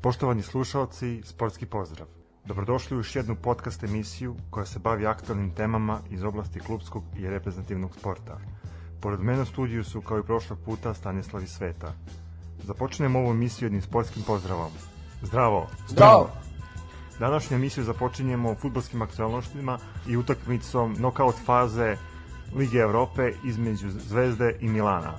Poštovani slušalci, sportski pozdrav. Dobrodošli u još jednu podcast emisiju koja se bavi aktualnim temama iz oblasti klubskog i reprezentativnog sporta. Pored mene u studiju su, kao i prošlog puta, Stanislav i Sveta. Započnemo ovu emisiju jednim sportskim pozdravom. Zdravo! Zdravo! Današnju emisiju započinjemo futbolskim aktualnostima i utakmicom nokaut faze Lige Evrope između Zvezde i Milana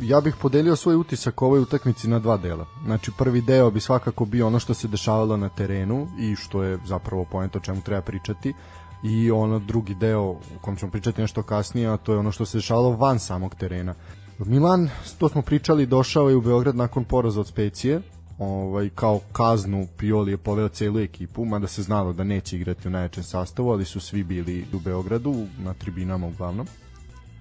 ja bih podelio svoj utisak ovoj utakmici na dva dela. Znači prvi deo bi svakako bio ono što se dešavalo na terenu i što je zapravo poenta o čemu treba pričati i ono drugi deo u kom ćemo pričati nešto kasnije, a to je ono što se dešavalo van samog terena. Milan, to smo pričali, došao je u Beograd nakon poraza od Specije, ovaj, kao kaznu Pioli je poveo celu ekipu, mada se znalo da neće igrati u najjačem sastavu, ali su svi bili u Beogradu, na tribinama uglavnom.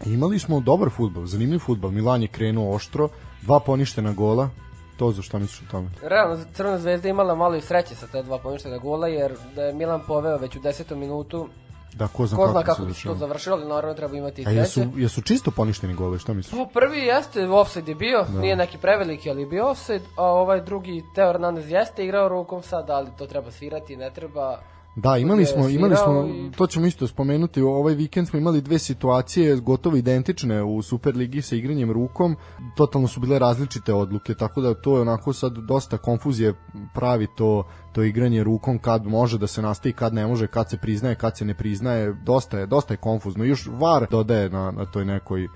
Imali smo dobar futbol, zanimljiv futbol. Milan je krenuo oštro, dva poništena gola, to za šta misliš o tome? Realno, Crvena zvezda imala malo i sreće sa te dva poništena gola, jer da je Milan poveo već u desetom minutu, Da, ko zna, ko zna kako, kako to završilo, ali naravno treba imati i sreće. A jesu, jesu čisto poništeni gole, šta misliš? Pa prvi jeste, offside je bio, da. nije neki preveliki, ali je bio offside, a ovaj drugi, Teo Hernandez jeste igrao rukom sad, ali to treba svirati, ne treba Da, imali smo, imali smo, to ćemo isto spomenuti, ovaj vikend smo imali dve situacije gotovo identične u Superligi sa igranjem rukom, totalno su bile različite odluke, tako da to je onako sad dosta konfuzije pravi to, to igranje rukom kad može da se nastavi, kad ne može, kad se priznaje, kad se ne priznaje, dosta je, dosta je konfuzno. Još VAR dodaje na, na toj nekoj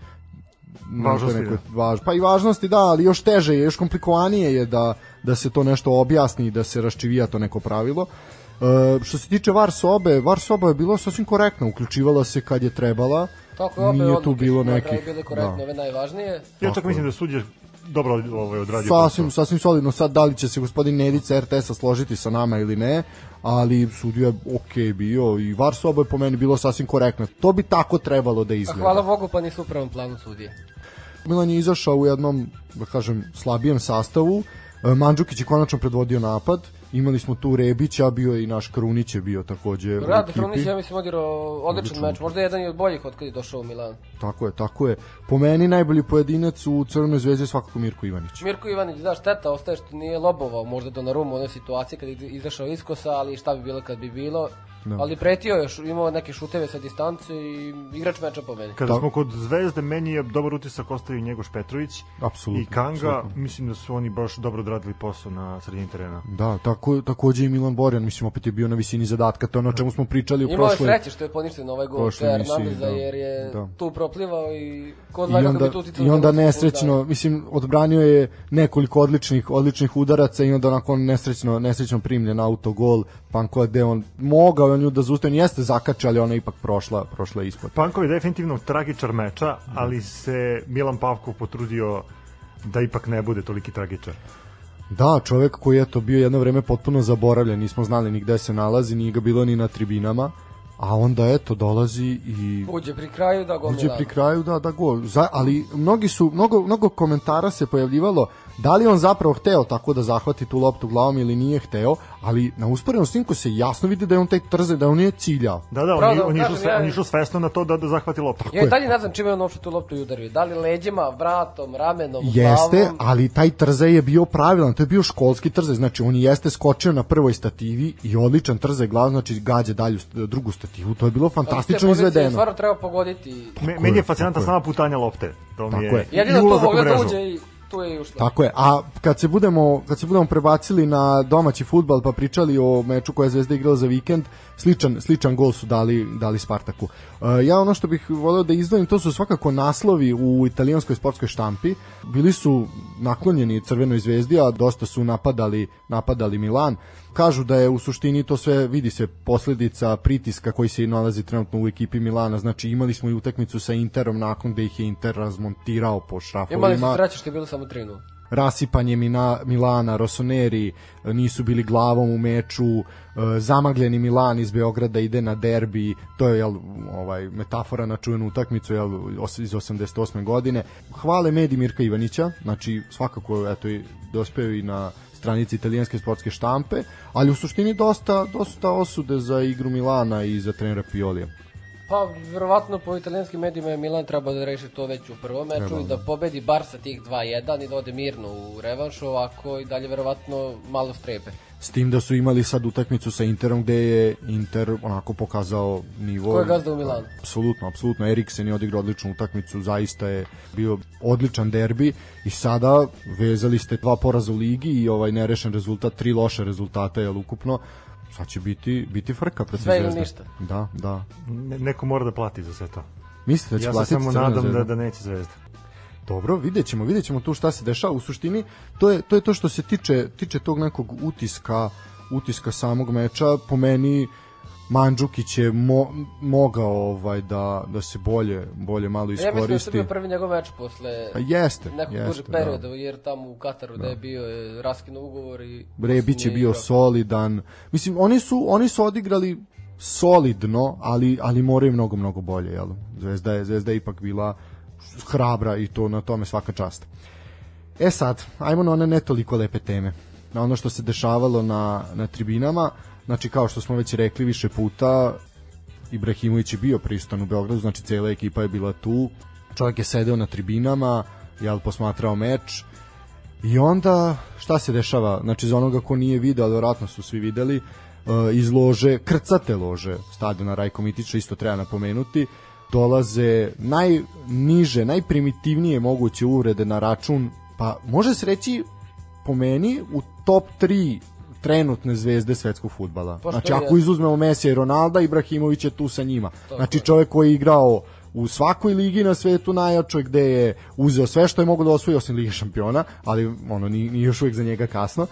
važnosti, nekoj, da. važ, pa i važnosti da, ali još teže je, još komplikovanije je da, da se to nešto objasni, da se raščivija to neko pravilo. Uh, što se tiče VAR sobe, VAR soba je bila sasvim korektna, uključivala se kad je trebala. Tako je, Nije tu bilo nekih... Bile korektne, da. ove najvažnije. Ja čak mislim da suđe dobro ovaj odradio sasvim, posao. Sasvim solidno, sad da li će se gospodin Nedica RTS-a složiti sa nama ili ne, ali sudija je ok bio i VAR soba je po meni bilo sasvim korektno. To bi tako trebalo da izgleda. A hvala Bogu pa nisu u prvom planu sudije. Milan je izašao u jednom, da kažem, slabijem sastavu, e, Mandžukić je konačno predvodio napad, imali smo tu Rebića, bio je i naš Krunić je bio takođe Rad Krunić ja mislim odigrao odličan meč, možda jedan od boljih od kad je došao u Milan. Tako je, tako je. Po meni najbolji pojedinac u Crvenoj zvezdi je svakako Mirko Ivanić. Mirko Ivanić, da, šteta ostaje što nije lobovao možda do Narumu u onoj situaciji kad je izašao iskosa, ali šta bi bilo kad bi bilo Da. Ali pretio je, imao neke šuteve sa distance i igrač meča po meni. Kada da. smo kod Zvezde, meni je dobar utisak ostavio Njegoš Petrović Absolutno, i Kanga. Absolutno. Mislim da su oni baš dobro odradili posao na sredini terena. Da, tako, takođe i Milan Borjan, mislim, opet je bio na visini zadatka, to je ono o čemu smo pričali u prošloj... Imao je sreće što je poništen ovaj gol Hernandeza, da, jer je da. tu proplivao i ko zna kako bi tu I onda nesrećno, mislim, odbranio je nekoliko odličnih, odličnih udaraca i onda onako nesrećno, nesrećno primljen autogol, Panko je on mogao nju da zaustavi, jeste zakače, ali ona ipak prošla, prošla ispod. Pankov je definitivno tragičar meča, ali se Milan Pavkov potrudio da ipak ne bude toliki tragičar. Da, čovek koji je to bio jedno vreme potpuno zaboravljen, nismo znali ni gde se nalazi, nije ga bilo ni na tribinama a onda eto dolazi i uđe pri kraju da gol uđe pri kraju da da gol Za, ali mnogi su mnogo mnogo komentara se pojavljivalo Da li on zapravo hteo tako da zahvati tu loptu glavom ili nije hteo, ali na usporenom snimku se jasno vidi da je on taj trze, da on nije ciljao. Da, da, on, on, išao, sve, on išao svesno na to da, da zahvati loptu. Ja i dalje ne znam čime on uopšte tu loptu i udario. Da li leđima, vratom, ramenom, jeste, glavom? ali taj trze je bio pravilan, to je bio školski trze, znači on jeste skočio na prvoj stativi i odličan trze glav, znači gađa dalju drugu stativu, to je bilo fantastično izvedeno. Stvarno treba pogoditi. Me, meni je fascinantna sama putanja lopte. To mi je, je. Jedino to mogla da uđe i tu je ušla. Tako je. A kad se budemo kad se budemo prebacili na domaći fudbal pa pričali o meču koja je Zvezda igrala za vikend, sličan sličan gol su dali dali Spartaku. Uh, ja ono što bih voleo da izdvojim to su svakako naslovi u italijanskoj sportskoj štampi. Bili su naklonjeni Crvenoj zvezdi, a dosta su napadali napadali Milan kažu da je u suštini to sve vidi se posledica pritiska koji se nalazi trenutno u ekipi Milana. Znači imali smo i utakmicu sa Interom nakon da ih je Inter razmontirao po šrafovima. Imali su sreće što je bilo samo 3 rasipanje Mina, Milana, Rosoneri e, nisu bili glavom u meču, e, zamagljeni Milan iz Beograda ide na derbi, to je jel, ovaj, metafora na čuvenu utakmicu jel, iz 88. godine. Hvale Medi Mirka Ivanića, znači svakako eto, dospeo i na stranici italijanske sportske štampe, ali u suštini dosta, dosta osude za igru Milana i za trenera Piolija. Pa, verovatno po italijanskim medijima je Milan trebao da reši to već u prvom meču i da pobedi bar sa tih 2-1 i da ode mirno u revanšu, ovako i dalje verovatno malo strepe. S tim da su imali sad utakmicu sa Interom gde je Inter onako pokazao nivo. Ko je gazda u Milanu? Apsolutno, apsolutno. Eriksen je odigrao odličnu utakmicu, zaista je bio odličan derbi i sada vezali ste dva poraza u ligi i ovaj nerešen rezultat, tri loše rezultata je ukupno sad će biti, biti frka protiv Sve ili ništa. Da, da. Ne, neko mora da plati za sve to. Mislite da će ja platiti Ja se samo nadam da, da neće zvezda. Dobro, videćemo, videćemo tu šta se dešava. U suštini, to je to, je to što se tiče, tiče tog nekog utiska, utiska samog meča. Po meni, Mandžukić je mo, mogao ovaj da da se bolje bolje malo iskoristi. Ja mislim da je bio prvi njegov meč posle A jeste, nekog jeste, da. perioda, da. jer tamo u Kataru da, da je bio je raskinuo ugovor i Rebić je bio igrao. solidan. Mislim oni su oni su odigrali solidno, ali ali moraju mnogo mnogo bolje, jel? Zvezda je Zvezda je ipak bila hrabra i to na tome svaka čast. E sad, ajmo na one ne toliko lepe teme. Na ono što se dešavalo na, na tribinama. Znači, kao što smo već rekli više puta, Ibrahimović je bio pristan u Beogradu, znači cela ekipa je bila tu. Čovjek je sedeo na tribinama, jel, posmatrao meč. I onda, šta se dešava? Znači, za onoga ko nije video, ali vjerojatno su svi videli, uh, iz lože, krcate lože stadiona Rajko Mitića, isto treba napomenuti, dolaze najniže, najprimitivnije moguće uvrede na račun, pa može se reći po meni u top 3 trenutne zvezde svetskog futbala. Pa znači, ako izuzmemo Mesija i Ronalda, Ibrahimović je tu sa njima. To znači, čovjek koji je igrao u svakoj ligi na svetu najjačoj gde je uzeo sve što je mogo da osvoji osim Lige šampiona, ali ono nije, nije još uvijek za njega kasno.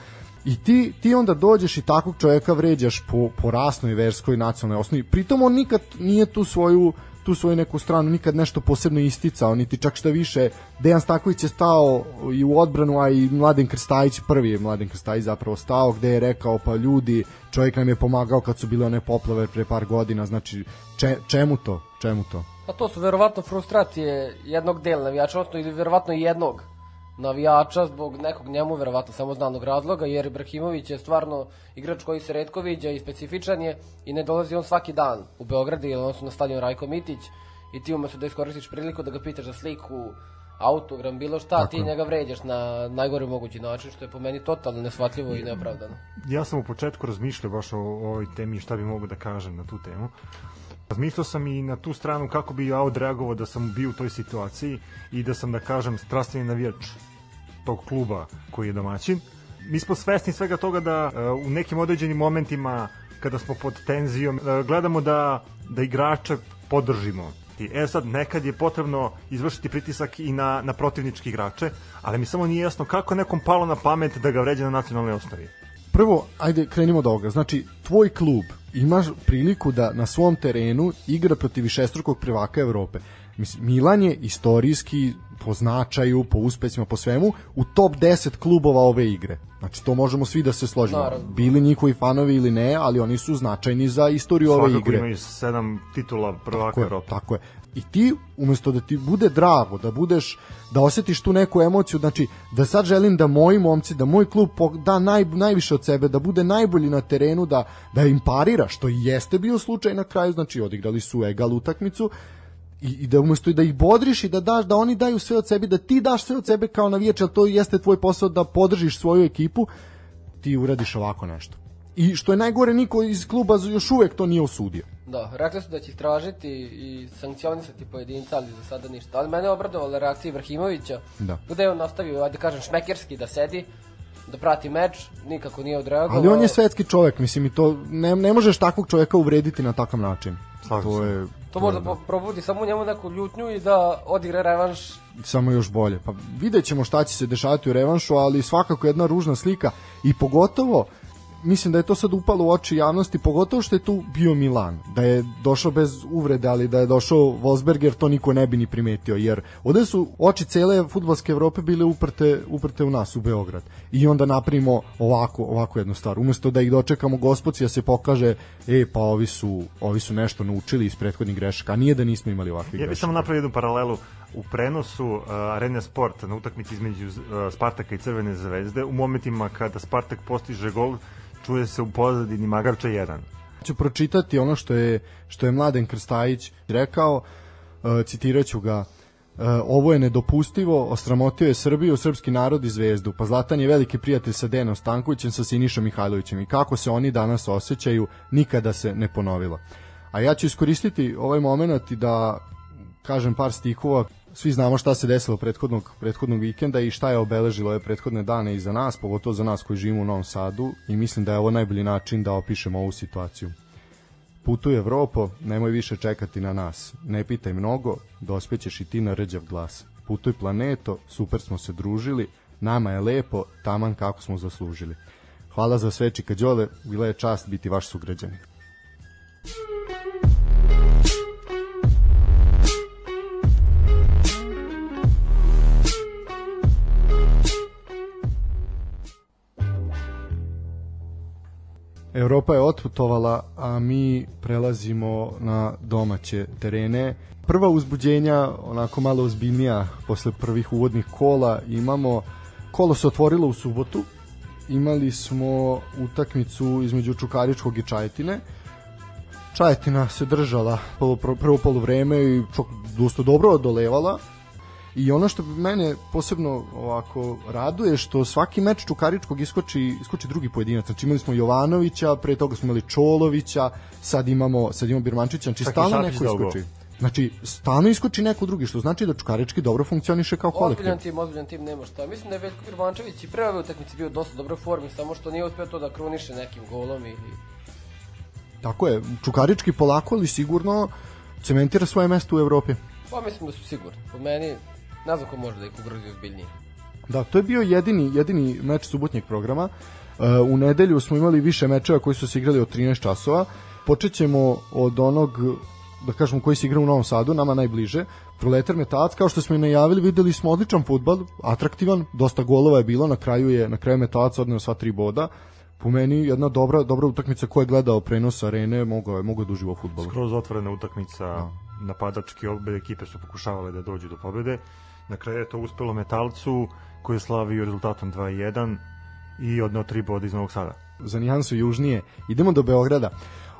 I ti, ti onda dođeš i takvog čovjeka vređaš po, po rasnoj, verskoj, nacionalnoj osnovi. Pritom on nikad nije tu svoju tu svoju neku stranu nikad nešto posebno isticao, niti čak šta više Dejan Staković je stao i u odbranu, a i Mladen Krstajić, prvi je Mladen Krstajić zapravo stao, gde je rekao pa ljudi, čovjek nam je pomagao kad su bile one poplave pre par godina, znači če, čemu to? Čemu to? Pa to su verovatno frustracije jednog dela navijača, odnosno ili verovatno jednog navijača zbog nekog njemu verovatno samo znanog razloga, jer Ibrahimović je stvarno igrač koji se redko viđa i specifičan je i ne dolazi on svaki dan u Beograd ili su na stadion Rajko Mitić i ti umesto da iskoristiš priliku da ga pitaš za sliku, autogram, bilo šta, Tako. ti njega vređaš na najgori mogući način, što je po meni totalno nesvatljivo i neopravdano. Ja sam u početku razmišljao baš o, o ovoj temi šta bi mogu da kažem na tu temu. Razmišljao sam i na tu stranu kako bi ja odreagovao da sam bio u toj situaciji i da sam, da kažem, strastveni navijač tog kluba koji je domaćin. Mi smo svesni svega toga da uh, u nekim određenim momentima kada smo pod tenzijom uh, gledamo da, da igrače podržimo. E sad, nekad je potrebno izvršiti pritisak i na, na protivnički igrače, ali mi samo nije jasno kako nekom palo na pamet da ga vređa na nacionalnoj osnovi. Prvo, ajde krenimo od ovoga. Znači, tvoj klub imaš priliku da na svom terenu igra protiv višestrukog prvaka Evrope. Mislim, Milan je istorijski po značaju, po uspesima, po svemu u top 10 klubova ove igre. Znači to možemo svi da se složimo. Naravno. Bili njihovi fanovi ili ne, ali oni su značajni za istoriju Svakako ove igre. Svakako imaju sedam titula prvaka Evrope. Tako je. I ti umesto da ti bude drago, da budeš da osetiš tu neku emociju, znači da sad želim da moji momci, da moj klub da naj, najviše od sebe, da bude najbolji na terenu, da, da im parira, što i jeste bio slučaj na kraju, znači odigrali su egal utakmicu, i, i da umesto da ih bodriš i da daš da oni daju sve od sebe, da ti daš sve od sebe kao navijač, al to jeste tvoj posao da podržiš svoju ekipu, ti uradiš ovako nešto. I što je najgore, niko iz kluba još uvek to nije osudio. Da, rekli su da će istražiti i sankcionisati pojedinca, ali za sada ništa. Ali mene je obradovala reakcija Ibrahimovića, da. gde je on nastavio, ajde kažem, šmekerski da sedi, da prati meč, nikako nije odreagovao. Ali on je svetski čovek, mislim, i to ne, ne možeš takvog čoveka uvrediti na takav način. Slažem to je To možda da. probudi samo u njemu neku ljutnju i da odigra revanš. Samo još bolje. Pa vidjet ćemo šta će se dešavati u revanšu, ali svakako jedna ružna slika i pogotovo mislim da je to sad upalo u oči javnosti, pogotovo što je tu bio Milan, da je došao bez uvrede, ali da je došao Wolfsberger, to niko ne bi ni primetio, jer ovde su oči cele futbolske Evrope bile uprte, uprte u nas, u Beograd. I onda napravimo ovako, ovako jednu stvar. Umesto da ih dočekamo gospodci, da se pokaže, e, pa ovi su, ovi su nešto naučili iz prethodnih grešaka, a nije da nismo imali ovakvih grešaka. Ja bih samo napravio jednu paralelu u prenosu uh, Arena Sport na utakmici između uh, Spartaka i Crvene zvezde, u momentima kada Spartak postiže gol, čuje se u pozadini Magarča 1. Ću pročitati ono što je, što je Mladen Krstajić rekao, uh, citiraću ga, Uh, ovo je nedopustivo, osramotio je Srbiju, srpski narod i zvezdu. Pa Zlatan je veliki prijatelj sa Denom Stankovićem, sa Sinišom Mihajlovićem i kako se oni danas osjećaju, nikada se ne ponovilo. A ja ću iskoristiti ovaj moment i da kažem par stihova. Svi znamo šta se desilo prethodnog, prethodnog vikenda i šta je obeležilo ove prethodne dane i za nas, pogotovo za nas koji živimo u Novom Sadu i mislim da je ovo najbolji način da opišemo ovu situaciju. Putuj Evropo, nemoj više čekati na nas. Ne pitaj mnogo, dospećeš i ti na rđav glas. Putuj planeto, super smo se družili, nama je lepo, taman kako smo zaslužili. Hvala za sve Čika Đole, bila je čast biti vaš sugrađanin. Evropa je otputovala, a mi prelazimo na domaće terene. Prva uzbuđenja, onako malo ozbiljnija posle prvih uvodnih kola, imamo kolo se otvorilo u subotu. Imali smo utakmicu između Čukaričkog i Čajetine. Čajetina se držala prvo polovreme i dosta dobro odolevala I ono što mene posebno ovako raduje što svaki meč Čukaričkog iskoči, iskoči drugi pojedinac. Znači imali smo Jovanovića, pre toga smo imali Čolovića, sad imamo, sad imamo Birmančića, znači stalno neko iskoči. Znači, stalno iskoči neko drugi, što znači da Čukarički dobro funkcioniše kao kolektiv. Ozbiljan tim, ozbiljan tim, nema šta. Mislim da je Veljko Birmančević i pre ove utakmice bio dosta dobro formi, samo što nije uspeo to da kruniše nekim golom ili... Tako je, Čukarički polako ali sigurno cementira svoje mesto u Evropi. Pa mislim da su sigurni. Po meni Ne znam ko može da ih ugrozi ozbiljnije. Da, to je bio jedini, jedini meč subotnjeg programa. Uh, u nedelju smo imali više mečeva koji su se igrali od 13 časova. Počećemo od onog da kažemo koji se igra u Novom Sadu, nama najbliže. Proletar Metalac, kao što smo i najavili, videli smo odličan futbal, atraktivan, dosta golova je bilo, na kraju je na kraju Metalac odneo sva tri boda. Po meni jedna dobra dobra utakmica ko je gledao prenos arene, mogao je mogao da uživa u fudbalu. Skroz otvorena utakmica, da. napadački obe ekipe su pokušavale da dođu do pobede. Na kraju je to uspelo Metalcu koji je slavio rezultatom 2-1 i odneo tri boda iz Novog Sada. Za nijansu južnije. Idemo do Beograda.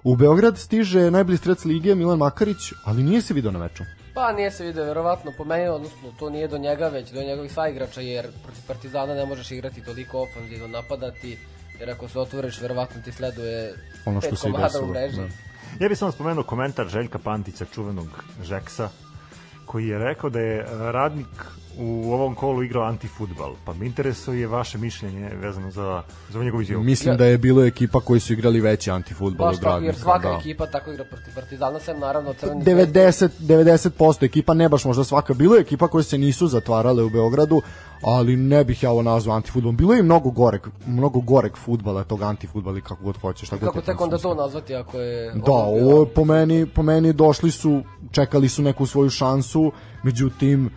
U Beograd stiže najbolji strec lige Milan Makarić, ali nije se video na meču. Pa nije se video, verovatno po meni, odnosno to nije do njega već, do njegovih saigrača, jer protiv Partizana ne možeš igrati toliko ofanzivno, napadati, jer ako se otvoriš, verovatno ti sleduje ono što pet komada u mreži. Da. Ja bih samo spomenuo komentar Željka Pantića, čuvenog Žeksa, koji je rekao da je radnik u ovom kolu igrao antifutbal. Pa me interesuje vaše mišljenje vezano za, za njegovu izjavu. Mislim da je bilo ekipa koji su igrali veći antifutbal od radnika. Jer svaka da. ekipa tako igra protiv Partizana, sem naravno crveni 90, 90% ekipa, ne baš možda svaka. Bilo je ekipa koje se nisu zatvarale u Beogradu, ali ne bih ja ovo nazvao antifudbalom. Bilo je i mnogo goreg, mnogo goreg fudbala, tog antifudbala kako god hoćeš. Tako kako tek onda to nazvati ako je... Da, ovo po meni, po meni došli su, čekali su neku svoju šansu, međutim,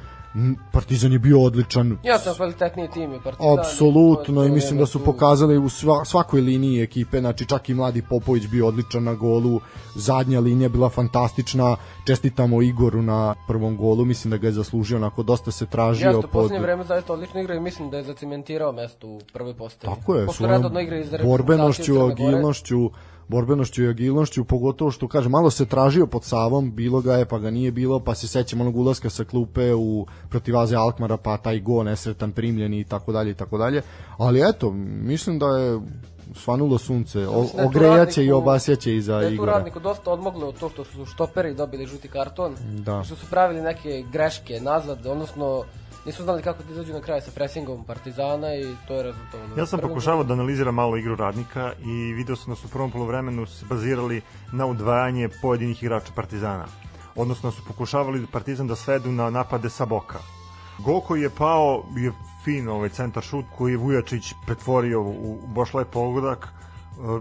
Partizan je bio odličan. Ja sam kvalitetniji tim je Partizan. Apsolutno i mislim da su pokazali u svakoj liniji ekipe, znači čak i mladi Popović bio odličan na golu, zadnja linija bila fantastična, čestitamo Igoru na prvom golu, mislim da ga je zaslužio, onako dosta se tražio. Jeste, pod... poslednje vreme zaista odlično igra i mislim da je zacementirao mesto u prvoj postavi. Tako je, su borbenošću, agilnošću, borbenošću i agilnošću, pogotovo što kaže malo se tražio pod Savom, bilo ga je pa ga nije bilo, pa se sećamo onog ulaska sa klupe u protivaze Alkmara, pa taj go nesretan primljen i tako dalje i tako dalje. Ali eto, mislim da je svanulo sunce, o, da ogrejaće i obasjaće iza Igora. Da je tu radniku dosta odmoglo od to što su štoperi dobili žuti karton, da. što su pravili neke greške nazad, odnosno nisu znali kako da izađu na kraj sa presingom Partizana i to je rezultovano. Ja sam pokušavao da analiziram malo igru radnika i video sam da su u prvom polovremenu se bazirali na udvajanje pojedinih igrača Partizana. Odnosno su pokušavali Partizan da svedu na napade sa boka. Gol koji je pao je fin ovaj centar šut koji je Vujačić pretvorio u baš lep pogodak.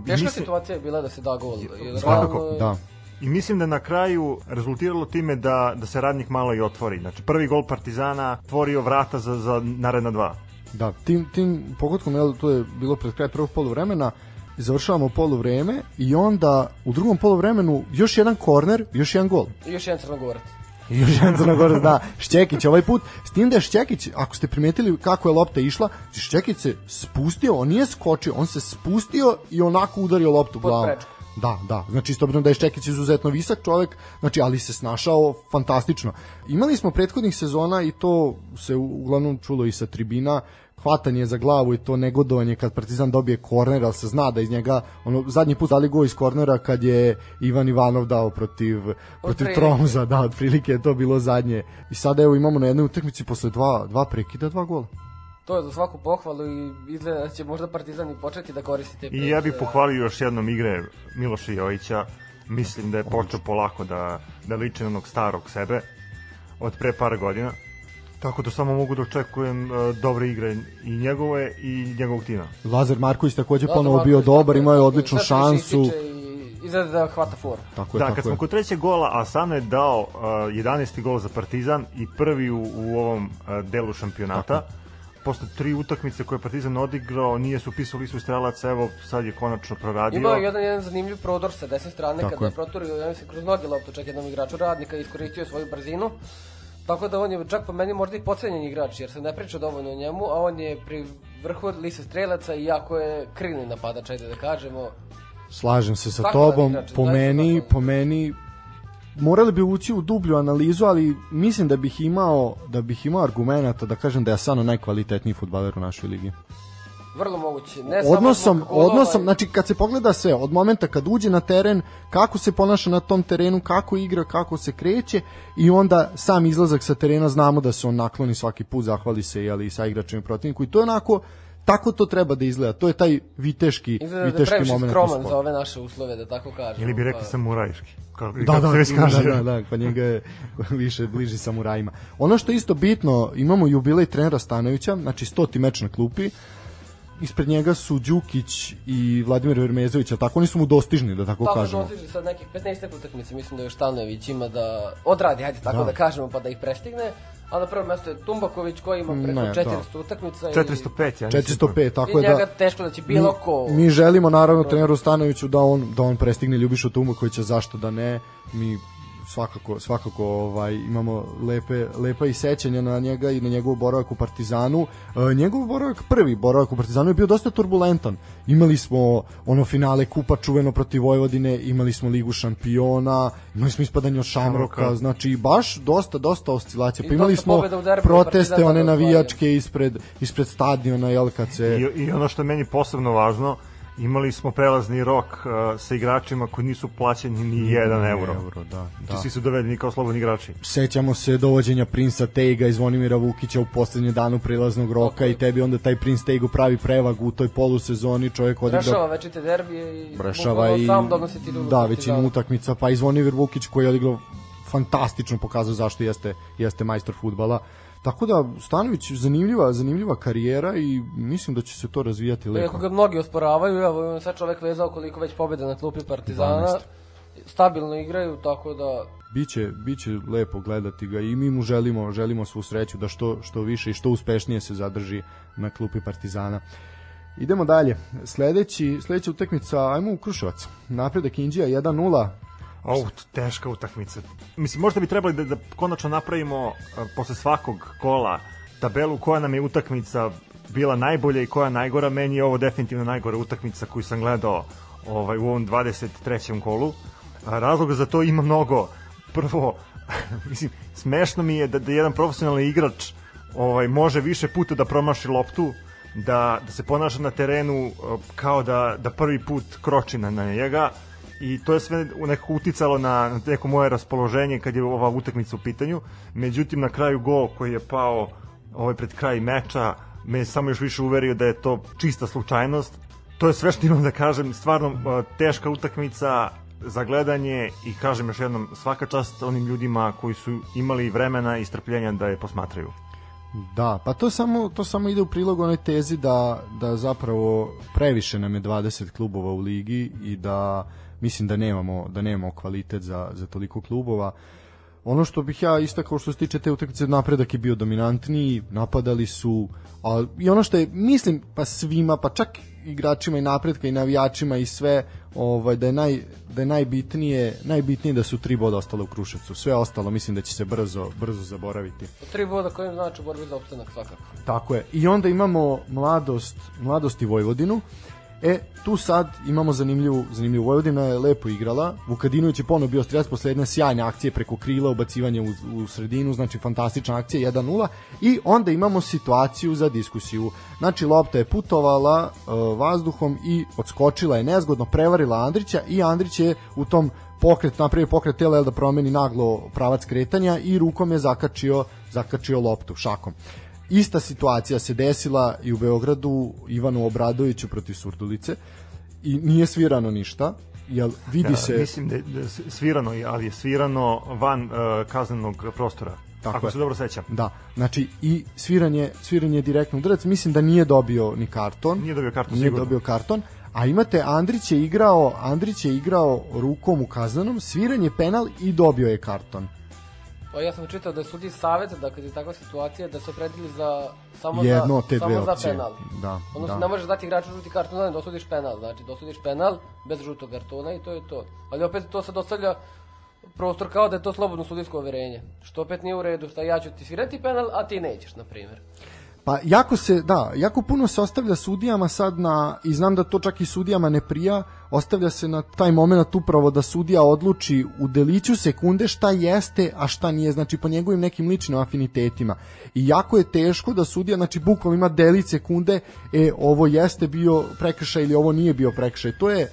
Teška mislim... situacija je bila da se da gol. Svakako, da i mislim da na kraju rezultiralo time da, da se radnik malo i otvori. Znači prvi gol Partizana tvorio vrata za, za naredna dva. Da, tim, tim pogodkom, jel, to je bilo pred kraj prvog poluvremena, završavamo poluvreme i onda u drugom poluvremenu još jedan korner, još jedan gol. I još jedan crnogorac. I još jedan Crnogorac, da, Šćekić ovaj put, s tim da je Šćekić, ako ste primetili kako je lopta išla, Šćekić se spustio, on nije skočio, on se spustio i onako udario loptu Pod glavom. prečku. Da, da, znači isto obzirom da je Šćekić izuzetno visok čovek, znači ali se snašao fantastično. Imali smo prethodnih sezona i to se uglavnom čulo i sa tribina, hvatanje za glavu i to negodovanje kad Partizan dobije korner, ali se zna da iz njega, ono, zadnji put dali go iz kornera kad je Ivan Ivanov dao protiv, protiv. Tromza, da, otprilike je to bilo zadnje. I sada evo imamo na jednoj utakmici posle dva, dva prekida, dva gola. To je za svaku pohvalu i izgleda da će možda Partizan i početi da koristi te I ja bih pohvalio još jednom igre Miloša Jojića. Mislim da je počeo polako da, da liči na onog starog sebe od pre par godina. Tako da samo mogu da očekujem uh, dobre igre i njegove i njegovog tima. Lazar Marković takođe Lazar ponovo bio dobar, tako imao je tako odličnu šansu. Izgleda da hvata foru. Tako je, da, tako kad je. smo kod trećeg gola, Asano je dao uh, 11. gol za Partizan i prvi u, u ovom uh, delu šampionata. Posle tri utakmice koje je Partizan odigrao, nije su upisao listu strelaca, evo sad je konačno proradio. Imao je jedan, jedan zanimljiv prodor sa desne strane Tako kada je. je proturio, ja mislim, kroz noge loptu čak jednom igraču radnika i iskoristio svoju brzinu. Tako da on je čak po meni možda i pocenjen igrač, jer se ne priča dovoljno o njemu, a on je pri vrhu liste strelaca i jako je krilni napadač, ajde da kažemo. Slažem se sa Zahvalan tobom, igrač, po meni, zahvalan. po meni morali bi ući u dublju analizu, ali mislim da bih imao da bih imao argumenata da kažem da je Asano najkvalitetniji fudbaler u našoj ligi. Vrlo moguće. Ne samo Odnosom, golova odnosom, znači kad se pogleda sve, od momenta kad uđe na teren, kako se ponaša na tom terenu, kako igra, kako se kreće i onda sam izlazak sa terena znamo da se on nakloni svaki put, zahvali se jeli, sa igračem i protivniku i to je onako tako to treba da izgleda. To je taj viteški, Izgleda da viteški previše moment u skroman za ove naše uslove, da tako kažem. Ili bi rekli Pa- samurajski. Kako, Da, da, se već da, kaže. da, da, pa njega je više bliži samurajima. Ono što je isto bitno, imamo jubilej trenera Stanovića, znači 100. meč na klupi, ispred njega su Đukić i Vladimir Vermezović, ali tako oni su mu dostižni, da tako, Tako kažemo. dostiže sad nekih 15 utakmica, mislim da još Stanojević ima da odradi, hajde tako Da. da. kažemo, pa da ih prestigne. A na prvom mjestu je Tumbaković koji ima preko Ne, da. 400 utakmica. i- 405, ja nisam 405, tako I je njega da teško da će bilo ko... mi želimo naravno treneru Stanoviću da on da on prestigne Ljubišu Tumakovića, zašto da ne? Mi svakako svakako ovaj imamo lepe lepa i sećanja na njega i na njegov boravak u Partizanu. E, njegov boravak prvi boravak u Partizanu je bio dosta turbulentan. Imali smo ono finale kupa čuveno protiv Vojvodine, imali smo ligu šampiona, imali smo ispadanje od Šamroka, Šamroka. znači baš dosta dosta oscilacija. Pa imali smo proteste one navijačke ispred ispred stadiona jel kad se I, I ono što je meni posebno važno, imali smo prelazni rok uh, sa igračima koji nisu plaćeni ni jedan euro. euro da, Da. da. Svi su dovedeni kao slobodni igrači. sećamo se dovođenja Prinsa Tejga i Zvonimira Vukića u poslednje danu prelaznog roka i tebi onda taj Prince Tejgu pravi prevagu u toj polusezoni, čovjek odigra Rešava večite derbije i Rešava bukvalno i sam donosi titulu. da, većinu utakmica, pa i Zvonimir Vukić koji je odigrao fantastično pokazao zašto jeste jeste majstor fudbala. Tako da Stanović zanimljiva, zanimljiva karijera i mislim da će se to razvijati Iako lepo. ga mnogi osporavaju, evo sad čovek vezao koliko već pobjeda na klupi Partizana. 12. Stabilno igraju, tako da Biće, biće lepo gledati ga i mi mu želimo, želimo svu sreću da što, što više i što uspešnije se zadrži na klupi Partizana. Idemo dalje. Sledeći, sledeća utakmica, ajmo u Kruševac. Napredak Indija 1-0. Au, teška utakmica. Mislim, možda bi trebali da, da konačno napravimo uh, posle svakog kola tabelu koja nam je utakmica bila najbolja i koja najgora. Meni je ovo definitivno najgora utakmica koju sam gledao ovaj, u ovom 23. kolu. A, razloga za to ima mnogo. Prvo, mislim, smešno mi je da, da jedan profesionalni igrač ovaj može više puta da promaši loptu, da, da se ponaša na terenu uh, kao da, da prvi put kroči na, na njega i to je sve nekako uticalo na, neko moje raspoloženje kad je ova utakmica u pitanju. Međutim, na kraju gol koji je pao ovaj pred kraj meča me samo još više uverio da je to čista slučajnost. To je sve što imam da kažem, stvarno teška utakmica za gledanje i kažem još jednom svaka čast onim ljudima koji su imali vremena i strpljenja da je posmatraju. Da, pa to samo to samo ide u prilog onoj tezi da da zapravo previše nam je 20 klubova u ligi i da mislim da nemamo da nemamo kvalitet za za toliko klubova. Ono što bih ja istakao što se tiče te utakmice napredak je bio dominantniji, napadali su, a i ono što je mislim pa svima, pa čak igračima i napretka i navijačima i sve ovaj da je naj da je najbitnije najbitnije da su tri boda ostale u Kruševcu. Sve ostalo mislim da će se brzo brzo zaboraviti. Tri boda kojim znači borbi za opstanak svakako. Tako je. I onda imamo mladost, mladost i Vojvodinu. E, tu sad imamo zanimljivu, zanimljivu Vojvodina je lepo igrala. Vukadinović je ponovo bio strelac posle jedne sjajne akcije preko krila, ubacivanje u, u sredinu, znači fantastična akcija 1-0 i onda imamo situaciju za diskusiju. Znači lopta je putovala uh, vazduhom i odskočila je nezgodno, prevarila Andrića i Andrić je u tom pokret, napravio pokret tela da promeni naglo pravac kretanja i rukom je zakačio, zakačio loptu šakom. Ista situacija se desila i u Beogradu Ivanu Obradoviću protiv Surdulice i nije svirano ništa jel vidi Da, se Mislim da je da je svirano, ali je svirano van uh, kaznenog prostora. Tako ako je. se dobro sećam. da znači i sviranje sviranje direktno udarac mislim da nije dobio ni karton Nije dobio karton, nije sigurno. dobio karton a imate Andrić je igrao Andrić je igrao rukom u kaznenom sviranje penal i dobio je karton Pa ja sam čitao da je sudi savjet da kad je takva situacija da se opredili za samo jedno za, te dve samo za opcije penal. da Odnosno da. ne možeš dati igraču žuti karton, da ne dosudiš penal, znači dosudiš penal bez žutog kartona i to je to. Ali opet to se dostavlja prostor kao da je to slobodno sudijsko overenje. Što opet nije u redu, šta ja ću ti svirati penal, a ti nećeš, na primjer. Pa jako se, da, jako puno se ostavlja sudijama sad na, i znam da to čak i sudijama ne prija, ostavlja se na taj moment upravo da sudija odluči u deliću sekunde šta jeste, a šta nije, znači po njegovim nekim ličnim afinitetima. I jako je teško da sudija, znači bukvalno ima delić sekunde, e, ovo jeste bio prekršaj ili ovo nije bio prekršaj. To je,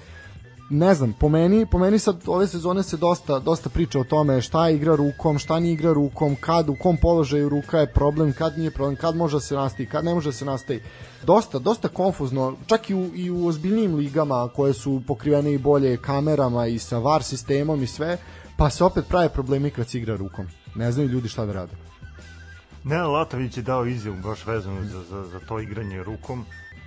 ne znam, po meni, po meni sad ove sezone se dosta, dosta priča o tome šta igra rukom, šta nije igra rukom, kad, u kom položaju ruka je problem, kad nije problem, kad može da se nastavi, kad ne može da se nastavi. Dosta, dosta konfuzno, čak i u, i u ozbiljnijim ligama koje su pokrivene i bolje kamerama i sa VAR sistemom i sve, pa se opet prave problemi kad se igra rukom. Ne znaju ljudi šta da rade. Nenad Latović je dao izjavu baš vezano za, za, za to igranje rukom.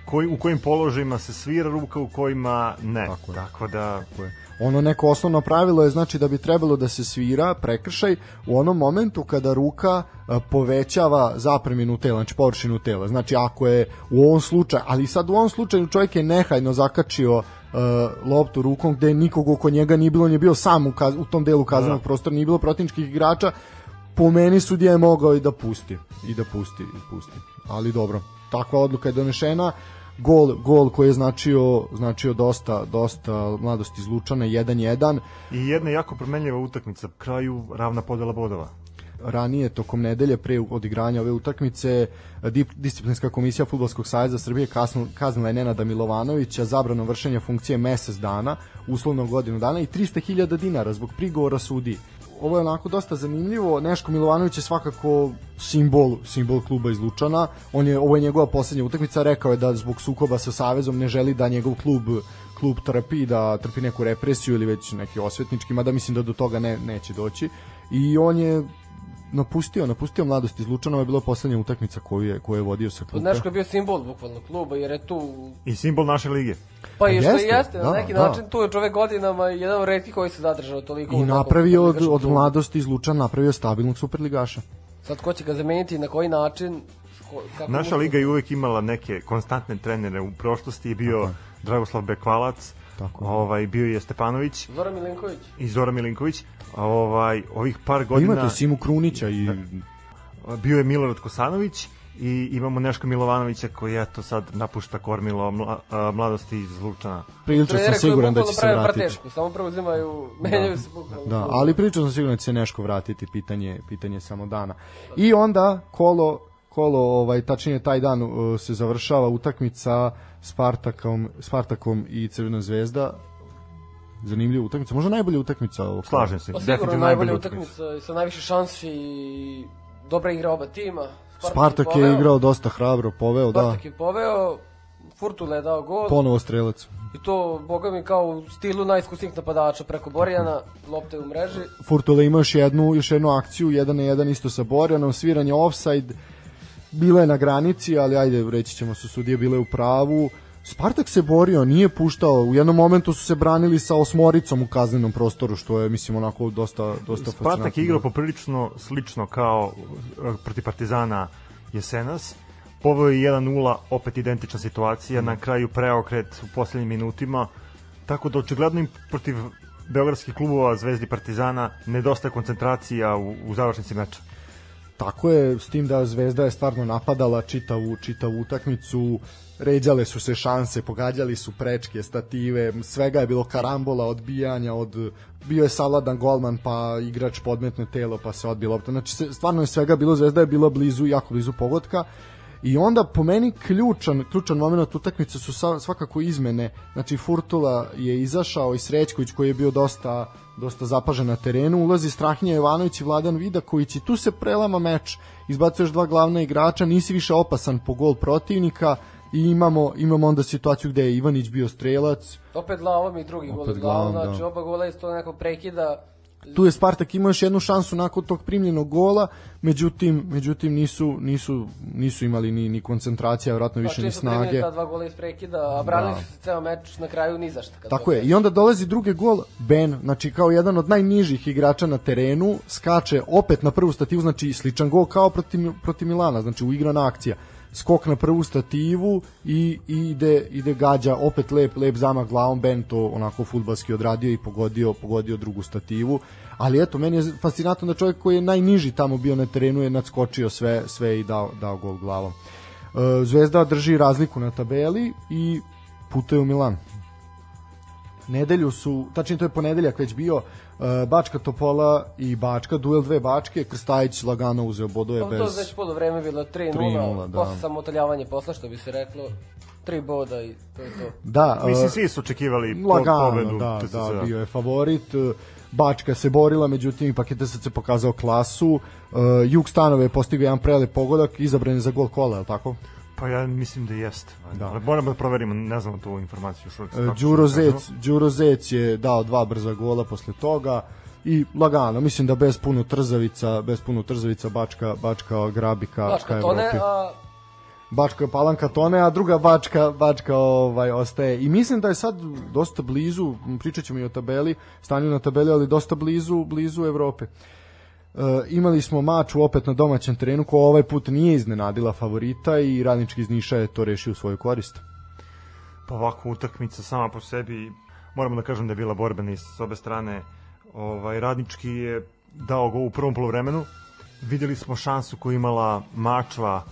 Koji, u kojim položajima se svira ruka, u kojima ne. Tako je. Tako da, Tako je. Ono neko osnovno pravilo je znači da bi trebalo da se svira prekršaj u onom momentu kada ruka a, povećava zapreminu tela, znači površinu tela. Znači ako je u ovom slučaju, ali sad u ovom slučaju čovjek je nehajno zakačio a, loptu rukom gde nikog oko njega nije bilo, on je bio sam u, kaz, u tom delu kaznenog Da. prostora, nije bilo protivničkih igrača, po meni sudija je mogao i da pusti i da pusti i pusti ali dobro takva odluka je donešena gol gol koji je značio značio dosta dosta mladosti iz Lučana 1-1 i jedna jako promenljiva utakmica, kraju ravna podela bodova. ranije tokom nedelje pre odigranja ove utakmice disciplinska komisija Fudbalskog saveza Srbije kaznila je Nenada Milovanovića zabranom vršenja funkcije mesec dana, uslovno godinu dana i 300.000 dinara zbog prigovora sudi. Ovo je onako dosta zanimljivo. Neško Milovanović je svakako simbol, simbol kluba iz Lučana. On je ovo je njegova poslednja utakmica, rekao je da zbog sukoba sa savezom ne želi da njegov klub klub trpi, da trpi neku represiju ili već neki osvetnički, mada mislim da do toga ne, neće doći. I on je napustio, napustio mladost iz Lučana, ovo je bila poslednja utakmica koju je, koju je vodio sa kluba. Neško je bio simbol bukvalno kluba jer je tu I simbol naše lige. Pa i što jeste, jeste, na da, neki da. način tu je čovek godinama jedan od retkih koji se zadržao toliko. I napravio od, od mladosti iz Lučana, napravio stabilnog superligaša. Sad ko će ga zameniti i na koji način? Ko, kako Naša liga je uvek imala neke konstantne trenere. U prošlosti je bio Dragoslav Bekvalac, Tako ovaj, bio je Stepanović Zoran Milenković. i Zora Milinković. Ovaj, ovih par Pa godina imate Simu Krunića i bio je Milorad Kosanović i imamo Neška Milovanovića koji eto sad napušta kormilo mla, a, mladosti iz Lučana. prilično sam siguran da će se vratiti. Partešku, samo preuzimaju, menjaju se bukvalno. Da, ali prilično sam siguran da će se Neško vratiti, pitanje, pitanje samo dana. I onda kolo kolo ovaj tačnije taj dan uh, se završava utakmica Spartakom Spartakom i Crvena zvezda zanimljiva utakmica, možda najbolja utakmica ovog. Slažem se. Pa definitivno najbolja utakmica. utakmica sa najviše šansi i dobra igra oba tima. Spartak je poveo, igrao dosta hrabro, poveo, da, Spartak je poveo, Furtula je dao gol ponovo strelac. i to, boga mi, kao u stilu najiskusnijih napadača preko Borjana, lopte u mreži. Furtula ima još jednu, još jednu akciju, jedan na jedan isto sa Borjanom, sviranje offside, bila je na granici, ali ajde, reći ćemo su sudije bile u pravu. Spartak se borio, nije puštao, u jednom momentu su se branili sa osmoricom u kaznenom prostoru, što je, mislim, onako dosta, dosta Spartak je igrao poprilično slično kao uh, protiv Partizana Jesenas. poveo je 1-0, opet identična situacija, na kraju preokret u poslednjim minutima, tako da očigledno im protiv beogradskih klubova Zvezdi Partizana nedostaje koncentracija u, u završnici meča. Tako je, s tim da Zvezda je stvarno napadala čitavu, čitavu utakmicu, ređale su se šanse, pogađali su prečke, stative, svega je bilo karambola, odbijanja, od bio je savladan golman, pa igrač podmetne telo, pa se odbilo lopta. Znači, stvarno je svega bilo, Zvezda je bila blizu, jako blizu pogotka. I onda po meni ključan, ključan moment utakmice su svakako izmene. Znači Furtula je izašao i Srećković koji je bio dosta dosta zapažen na terenu, ulazi Strahinja Jovanović i Vladan Vidaković i tu se prelama meč, izbacuješ dva glavna igrača, nisi više opasan po gol protivnika i imamo, imamo onda situaciju gde je Ivanić bio strelac. Opet glavom i drugi gol glavom, znači da. oba gola isto neko prekida tu je Spartak imao još jednu šansu nakon tog primljenog gola, međutim međutim nisu nisu nisu imali ni ni koncentracija, verovatno više pa, ni snage. Pa dva gola iz prekida, a branili da. su ceo meč na kraju ni za šta. Tako je. I onda dolazi drugi gol Ben, znači kao jedan od najnižih igrača na terenu, skače opet na prvu stativu, znači sličan gol kao protiv protiv Milana, znači uigrana akcija skok na prvu stativu i, i ide, ide gađa opet lep, lep zamah glavom. Ben to onako futbalski odradio i pogodio, pogodio drugu stativu. Ali eto meni je fascinantno da čovjek koji je najniži tamo bio na terenu je nadskočio sve, sve i dao, dao gol glavom. E, Zvezda drži razliku na tabeli i putuje u Milan. Nedelju su, tačnije to je ponedeljak već bio, Bačka Topola i Bačka, duel dve Bačke, Krstajić lagano uzeo bodove bez... To je već polo vreme bilo 3-0, da. posle samo otaljavanje posla, što bi se reklo, tri boda i to je to. Da, uh, Mislim, svi su očekivali lagano, pobedu. Da, da, bio je favorit. Bačka se borila, međutim ipak je TSC pokazao klasu. Uh, Juk Stanove je postigao jedan prelep pogodak, izabran je za gol kola, je li tako? Pa ja mislim da jeste. Da. Ali moramo da proverimo, ne znam tu informaciju. Što, e, Đuro, Zec, Đuro Zec je dao dva brza gola posle toga i lagano, mislim da bez puno trzavica, bez puno trzavica Bačka, Bačka grabi ka, Bačka ka Evropi. Tone, a... Bačka Palanka tone, a druga Bačka, Bačka ovaj, ostaje. I mislim da je sad dosta blizu, pričat ćemo i o tabeli, stanju na tabeli, ali dosta blizu, blizu Evrope. Uh, imali smo mač opet na domaćem terenu ko ovaj put nije iznenadila favorita i radnički iz Niša je to rešio u svoju korist. Pa ovako utakmica sama po sebi moramo da kažem da je bila borbena s obe strane. Ovaj radnički je dao go u prvom poluvremenu. Videli smo šansu koju imala Mačva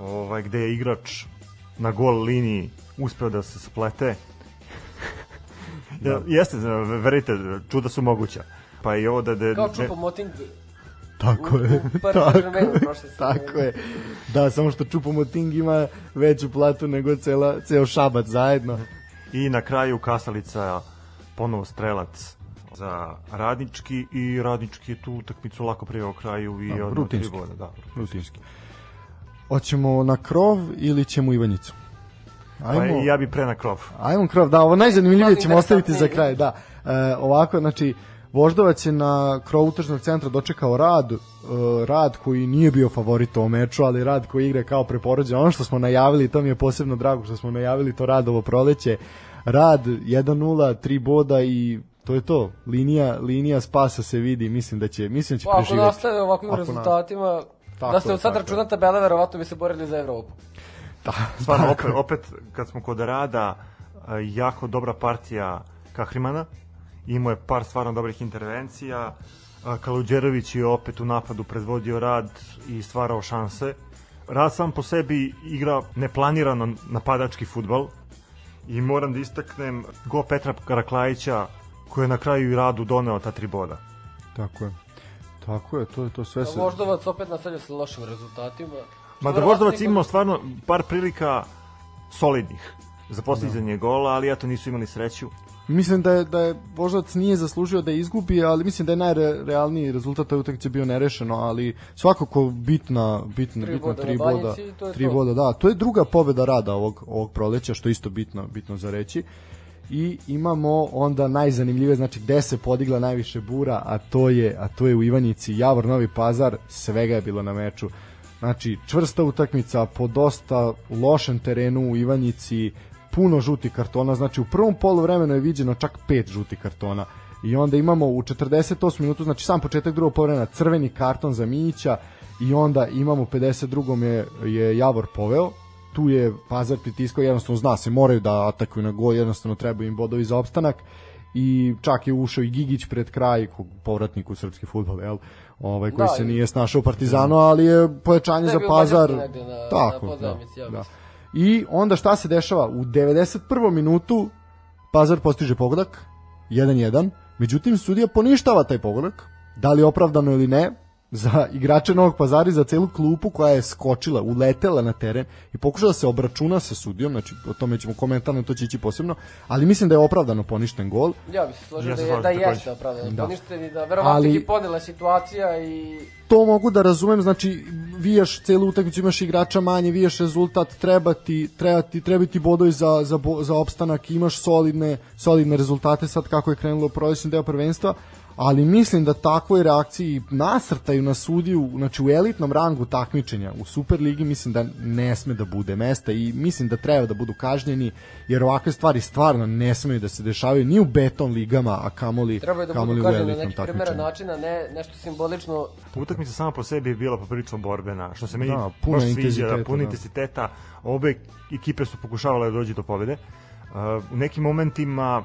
ovaj gde je igrač na gol liniji uspeo da se splete. da. Jeste, verite, čuda su moguća. Pa i ovo da... da Kao čupo moting Tako je. Tako, tako je. Da, samo što Čupomoting ima veću platu nego cela, ceo šabac zajedno. I na kraju Kasalica ponovo strelac za radnički i radnički je tu utakmicu lako priveo kraju i da, rutinski. Boda, da, rutinski. Hoćemo na krov ili ćemo Ivanjicu? Ajmo, pa ja bi pre na krov. Ajmo krov, da, ovo najzanimljivije ćemo ostaviti za kraj, da. E, ovako, znači, Voždovac je na krovu tržnog centra dočekao rad, uh, rad koji nije bio favorit u meču, ali rad koji igra kao preporođen. Ono što smo najavili, to mi je posebno drago što smo najavili to rad ovo proleće. Rad 1-0, 3 boda i to je to. Linija, linija spasa se vidi, mislim da će, mislim da će pa, preživeti. Ako nastave ovakvim ako rezultatima, tako, da ste od sad računa tabele, verovatno bi se borili za Evropu. Da, stvarno, opet, opet, kad smo kod rada, jako dobra partija Kahrimana, imao je par stvarno dobrih intervencija, Kaluđerović je opet u napadu predvodio rad i stvarao šanse. Rad sam po sebi igra neplanirano napadački futbal i moram da istaknem go Petra Karaklajića koji je na kraju i radu doneo ta tri boda. Tako je. Tako je, to je to sve se... Voždovac opet nastavlja sa lošim rezultatima. Ma da Voždovac imao stvarno par prilika solidnih za postizanje da. gola, ali eto nisu imali sreću. Mislim da je, da je Voždovac nije zaslužio da izgubi, ali mislim da je najrealniji rezultat ove utakmice bio nerešeno, ali svakako bitna, bitna, tri bitna tri boda, tri to. boda, da. To je druga pobeda rada ovog, ovog proleća, što je isto bitno, bitno za reći. I imamo onda najzanimljivije, znači gde se podigla najviše bura, a to je, a to je u Ivanjici, Javor Novi Pazar, svega je bilo na meču. Znači, čvrsta utakmica po dosta lošem terenu u Ivanjici, puno žutih kartona, znači u prvom poluvremenu je viđeno čak pet žutih kartona i onda imamo u 48 minutu, znači sam početak drugog poluvremena crveni karton za Mijića i onda imamo 52. je, je Javor poveo, tu je Pazar pritiskao, jednostavno zna se, moraju da atakuju na gol, jednostavno treba im bodovi za opstanak i čak je ušao i Gigić pred kraj, povratnik u srpski futbol, jel? Ovaj, koji Da, se nije snašao u Partizanu, ali je pojačanje je za Pazar. Negde na- tako, na da, da. I onda šta se dešava? U 91. minutu Pazar postiže pogodak, 1-1, međutim sudija poništava taj pogodak, da li opravdano ili ne, za igrače Novog Pazara i za celu klupu koja je skočila, uletela na teren i pokušala da se obračuna sa sudijom, znači o tome ćemo komentarno, to će ići posebno, ali mislim da je opravdano poništen gol. Ja bih se složio Ja da, je, da jeste opravdano. Da. Da. Poništeni, da verovatno Ali- Ali... ponela situacija i to mogu da razumem, znači vijaš celu utakmicu, imaš igrača manje, vijaš rezultat, treba ti, treba ti, treba ti bodovi za, za, bo- za opstanak, imaš solidne, solidne rezultate sad kako je krenulo prolećni deo prvenstva, ali mislim da takvoj reakciji nasrtaju na sudiju, znači u elitnom rangu takmičenja u Superligi mislim da ne sme da bude mesta i mislim da treba da budu kažnjeni jer ovakve stvari stvarno ne smeju da se dešavaju ni u beton ligama, a kamoli, treba je da kamoli budu u kažnjeni na elitnom neki primeran takmičenju. način, a ne nešto simbolično. Utakmica sama po sebi je bila poprilično borbena, što se meni Da, puno sviđa, intenziteta, da, puno da. intenziteta. Obe ekipe su pokušavale da dođe do pobede. Uh, u nekim momentima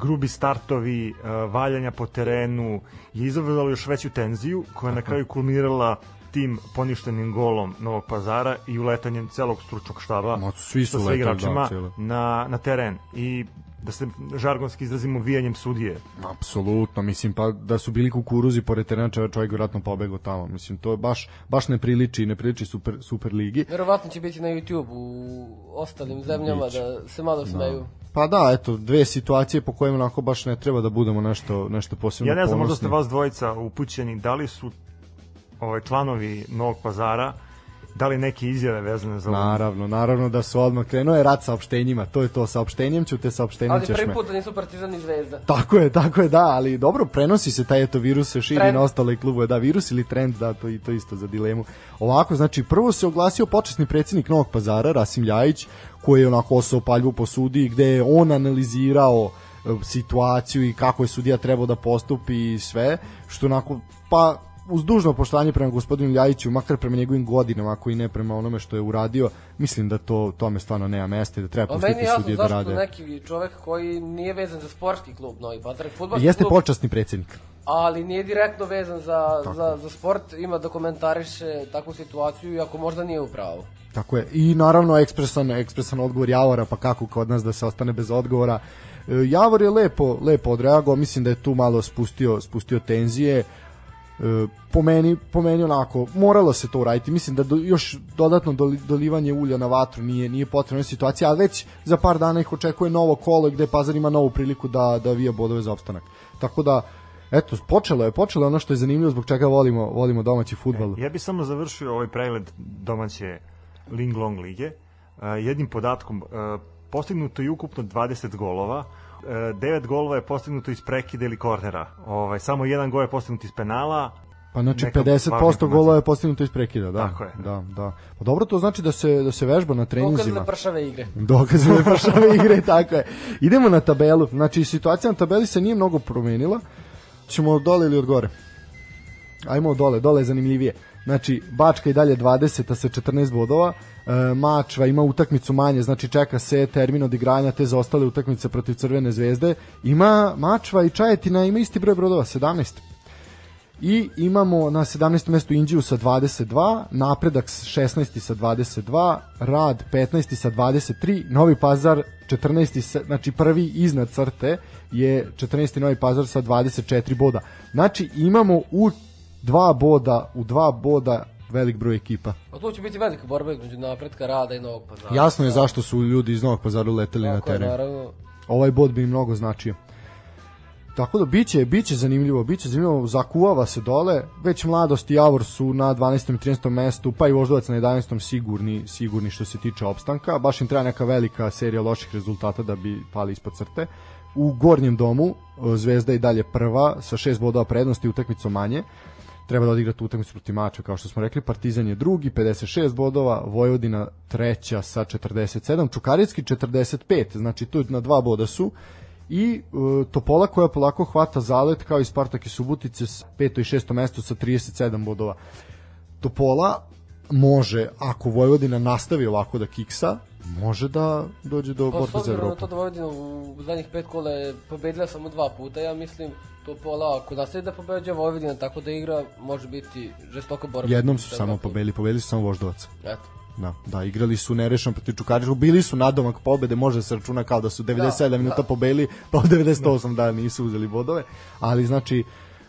grubi startovi, uh, valjanja po terenu je izazvalo još veću tenziju koja je na kraju kulminirala tim poništenim golom Novog Pazara i uletanjem celog stručnog štaba Ma, svi su sa sve da, igračima cijelo. na, na teren i da se žargonski izrazimo vijanjem sudije. Apsolutno, mislim pa da su bili kukuruzi pored terena čovjek, čovjek vjerojatno pobegao tamo. Mislim to je baš baš ne priliči, ne priliči super super ligi. Verovatno će biti na YouTube u ostalim zemljama Biće. da se malo smeju. Pa da, eto, dve situacije po kojima onako baš ne treba da budemo nešto nešto posebno Ja ne znam, možda ponosni. ste vas dvojica upućeni, da li su ovaj, članovi Novog pazara dali neke izjave vezane za? Naravno, naravno da su odmah krenuo je rat saopštenjima, to je to, saopštenjem ću te, saopštenjem Ali ćeš prvi me. put da nisu Partizan i Zvezda. Tako je, tako je, da, ali dobro, prenosi se taj eto virus se širi Trend. na ostale klubove, da, virus ili trend, da, to i to isto za dilemu. Ovako, znači, prvo se oglasio počasni predsjednik Novog Pazara, Rasim Ljajić, koji je onako osao paljbu po sudi, gde je on analizirao e, situaciju i kako je sudija trebao da postupi i sve, što onako, pa uz dužno poštovanje prema gospodinu Ljajiću, makar prema njegovim godinama, ako i ne prema onome što je uradio, mislim da to tome stvarno nema mesta i da treba A meni je pustiti jasno sudije da zašto rade. neki čovek koji nije vezan za sportski klub Novi Pazar, fudbalski Jeste klub, počasni predsjednik. ali nije direktno vezan za, za, za sport, ima da komentariše takvu situaciju, iako možda nije u pravu. Tako je. I naravno ekspresan, ekspresan odgovor Javora, pa kako kod nas da se ostane bez odgovora. E, Javor je lepo, lepo odreagovao, mislim da je tu malo spustio, spustio tenzije. E, po meni, po meni onako, moralo se to uraditi. Mislim da do, još dodatno doli- dolivanje ulja na vatru nije nije potrebna situacija, ali već za par dana ih očekuje novo kolo gde Pazar ima novu priliku da da vija bodove za opstanak. Tako da Eto, počelo je, počelo je ono što je zanimljivo zbog čega volimo, volimo domaći fudbal. Ja bih samo završio ovaj pregled domaće Ling Long lige uh, jednim podatkom. Uh, postignuto je ukupno 20 golova, uh, 9 golova je postignuto iz prekida ili kornera. Ovaj, samo jedan gol je postignut iz penala, Pa znači Neka važna 50% informacija. golova je postignuto iz prekida, da. Tako je. Da, da. Pa dobro, to znači da se da se vežba na Dokaz treninzima. za pršave igre. Dokaze da pršave igre, tako je. Idemo na tabelu. Znači situacija na tabeli se nije mnogo promenila. Ćemo od dole ili od gore? Ajmo od dole, dole je zanimljivije. Znači, Bačka i dalje 20 sa 14 bodova. E, Mačva ima utakmicu manje, znači čeka se termin od igranja te za ostale utakmice protiv Crvene zvezde. Ima Mačva i Čajetina ima isti broj brodova, 17. I imamo na 17. mestu Indiju sa 22, Napredak 16. sa 22, Rad 15. sa 23, Novi Pazar 14. Sa, znači prvi iznad crte je 14. Novi Pazar sa 24 boda. Znači imamo u dva boda, u dva boda velik broj ekipa. A tu će biti velika borba između napretka rada i Novog Pazara. Jasno je zašto su ljudi iz Novog Pazara uleteli na Tako je, teren. naravno. ovaj bod bi im mnogo značio. Tako da biće, biće zanimljivo, biće zanimljivo, zakuvava se dole, već mladost i Javor su na 12. i 13. mestu, pa i Voždovac na 11. sigurni, sigurni što se tiče opstanka, baš im treba neka velika serija loših rezultata da bi pali ispod crte. U gornjem domu e, Zvezda i dalje prva sa šest bodova prednosti utakmicom manje. Treba da odigra tu utakmicu protiv Mača, kao što smo rekli. Partizan je drugi, 56 bodova, Vojvodina treća sa 47, Čukarijski 45, znači tu na dva boda su i e, Topola koja polako hvata zalet kao i Spartak i Subotice s peto i šesto mesto sa 37 bodova. Topola može, ako Vojvodina nastavi ovako da kiksa, može da dođe do Pa s borbe za obzirom na Evropu. to da Vojvodina u zadnjih pet kola je pobedila samo dva puta, ja mislim to pola ako nastavi da pobeđa Vojvodina tako da igra, može biti žestoka borba. Jednom su samo Evropu. pobedili, pobedili su samo Voždovac. Eto. Da, da, igrali su nerešeno protiv Čukaričkog, bili su nadomak pobede, može da se računa kao da su 97 Da, minuta da. pobedili, pa u 98 da nisu uzeli bodove, ali znači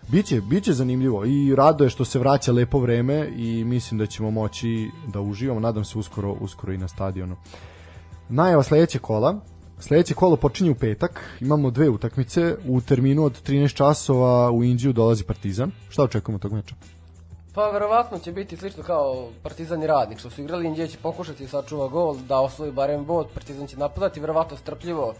biće biće zanimljivo i rado je što se vraća lepo vreme i mislim da ćemo moći da uživamo, nadam se uskoro uskoro i na stadionu. Najava sledeće kola. Sledeće kolo počinje u petak. Imamo dve utakmice. U terminu od 13 časova u Indiju dolazi Partizan. Šta očekujemo tog meča? Pa verovatno će biti slično kao Partizan i Radnik, što su igrali Indije će pokušati da sačuva gol, da osvoji barem bod, Partizan će napadati, verovatno strpljivo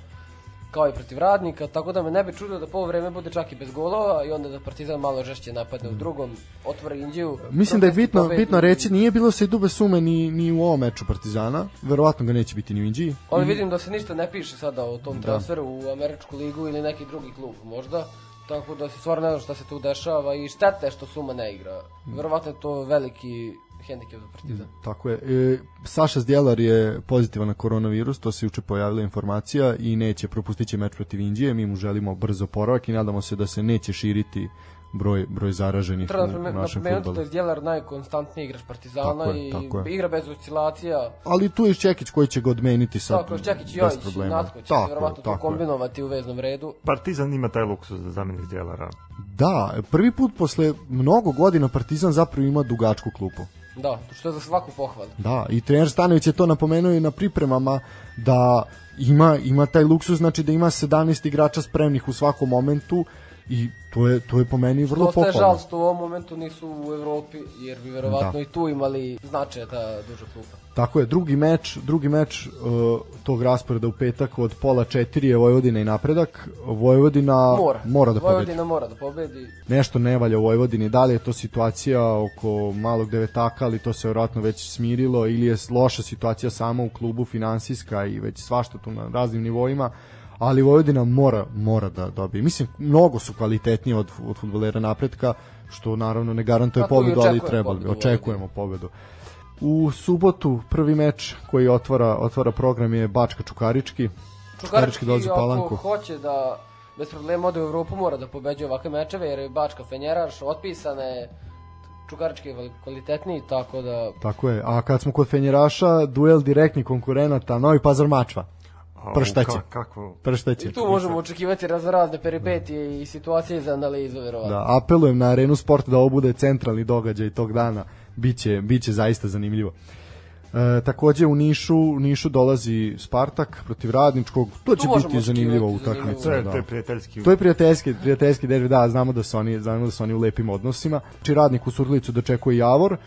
kao i protiv Radnika, tako da me ne bi čudio da po ovo vreme bude čak i bez golova i onda da Partizan malo žešće napadne u drugom, otvori Indiju. Mislim da je bitno, pobedi. bitno reći, nije bilo se i dube sume ni, ni u ovom meču Partizana, verovatno ga neće biti ni u Indiji. Ali vidim da se ništa ne piše sada o tom Da. transferu u američku ligu ili neki drugi klub možda. Tako da se stvarno ne znam šta se tu dešava i štete što Suma ne igra. Verovatno je to veliki hendikep za Partizan. Tako je. E, Saša Zdjelar je pozitivan na koronavirus, to se juče pojavila informacija i neće propustit će meč protiv Indije. Mi mu želimo brzo poravak i nadamo se da se neće širiti broj, broj zaraženih Treba u, u našem napomenuti da je Djelar najkonstantniji igrač Partizana Tako je, i tako je. igra bez oscilacija. Ali tu je Čekić koji će ga odmeniti sad Tako, Čekić i problema. Natko će se Tako je, verovatno tako je. kombinovati u veznom redu. Partizan ima taj luksus da zameni Djelara. Da, prvi put posle mnogo godina Partizan zapravo ima dugačku klupu. Da, što je za svaku pohvalu. Da, i trener Stanović je to napomenuo i na pripremama da ima ima taj luksus, znači da ima 17 igrača spremnih u svakom momentu i to je to je po meni vrlo Dosta je pohvalno. žal što u ovom momentu nisu u Evropi, jer bi verovatno Da. i tu imali značaja ta duža klupa. Tako je, drugi meč, drugi meč uh, tog rasporeda u petak od pola 4 je Vojvodina i napredak. Vojvodina Mora. mora da pobedi. Vojvodina mora da pobedi. Nešto ne valja u Vojvodini, da li je to situacija oko malog devetaka, ali to se vjerojatno već smirilo ili je loša situacija sama u klubu finansijska i već svašta tu na raznim nivoima, ali Vojvodina mora, mora da dobije. Mislim, mnogo su kvalitetniji od, od futbolera napretka, što naravno ne garantuje tu i pobedu, ali treba bi. Očekujemo pobedu. U subotu prvi meč koji otvara otvara program je Bačka Čukarički. Čukarički, dolazi u ako Palanku. hoće da bez problema ode u Evropu, mora da pobeđuje ovakve mečeve, jer je Bačka Fenjeraš, otpisane, Čukarički je kvalitetniji, tako da Tako je. A kad smo kod Fenjeraša, duel direktnih konkurenata, Novi Pazar Mačva. Prštaće. ka- Kakvo... Pršteće. i tu možemo očekivati raznorazne peripetije i situacije za analizu, verovatno. Da, apelujem na Arenu Sport da ovo bude centralni događaj tog dana. Biće, biće zaista zanimljivo. E, takođe u Nišu, u Nišu dolazi Spartak protiv Radničkog. To će biti zanimljiva utakmica. Da. to je prijateljski... To je prijateljski, prijateljski derbi, da, znamo da su oni, znamo da su oni u lepim odnosima. Či radnik u Surdulicu dočekuje Javor.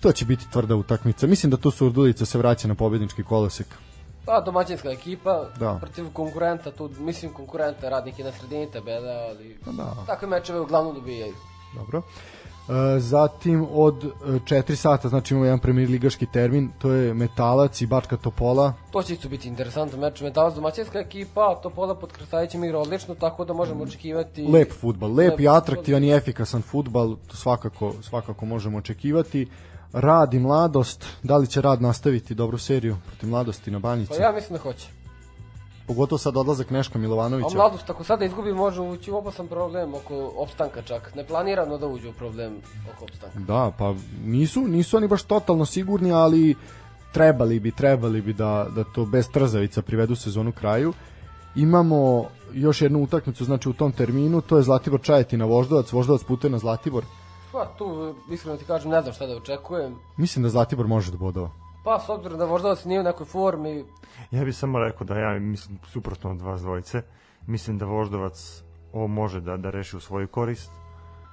To će biti tvrda utakmica. Mislim da tu Surdulica se vraća na pobednički kolosek. Pa, domaćinska ekipa, Da. protiv konkurenta, tu, mislim konkurenta, radnik je na sredini tabela, ali da. takve mečeve uglavnom dobijaju. Dobro. E, zatim od 4 sata, znači imamo jedan premier ligaški termin, to je Metalac i Bačka Topola. To će isto biti interesantan meč. Metalac domaćinska ekipa, Topola pod Krstajićem igra odlično, tako da možemo očekivati... Lep futbal, lep i Lep atraktivan i efikasan futbal, to svakako, svakako možemo očekivati. Rad i mladost, da li će rad nastaviti dobru seriju protiv mladosti na Banjici? Pa ja mislim da hoće. Pogotovo sad odlazak Neška A Milovanovića. mladost, ako sada izgubi, može ući u opasan problem oko opstanka čak. Neplanirano da uđe u problem oko opstanka. Da, pa nisu, nisu oni baš totalno sigurni, ali trebali bi, trebali bi da, da to bez trzavica privedu sezonu kraju. Imamo još jednu utakmicu, znači u tom terminu, to je Zlatibor Čajetina Voždovac, Voždovac putuje na Zlatibor. Pa tu, iskreno ti kažem, ne znam šta da očekujem. Mislim da Zlatibor može da bodova. Pa, s obzirom da Voždovac nije u nekoj formi, Ja bih samo rekao da ja mislim suprotno od vas dvojice. Mislim da Voždovac ovo može da, da reši u svoju korist.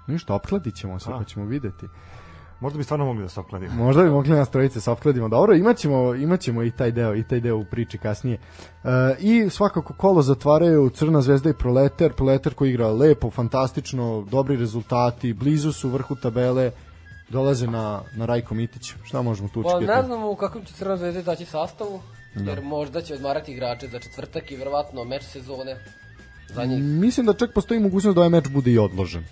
Ništa, opkladit ćemo se, pa ćemo videti. Možda bi stvarno mogli da se opkladimo. Možda bi mogli nas trojice sa opkladimo. Dobro, imaćemo, imaćemo i taj deo, i taj deo u priči kasnije. E, I svakako kolo zatvaraju Crna zvezda i Proletar. Proletar koji igra lepo, fantastično, dobri rezultati, blizu su vrhu tabele, dolaze na, na Rajko Mitić. Šta možemo tu pa očekivati? ne znamo u kakvom će Crna zvezda daći sastavu, jer možda će odmarati igrače za četvrtak i verovatno meč sezone za njih. Mislim da čak postoji mogućnost da ovaj meč bude i odložen.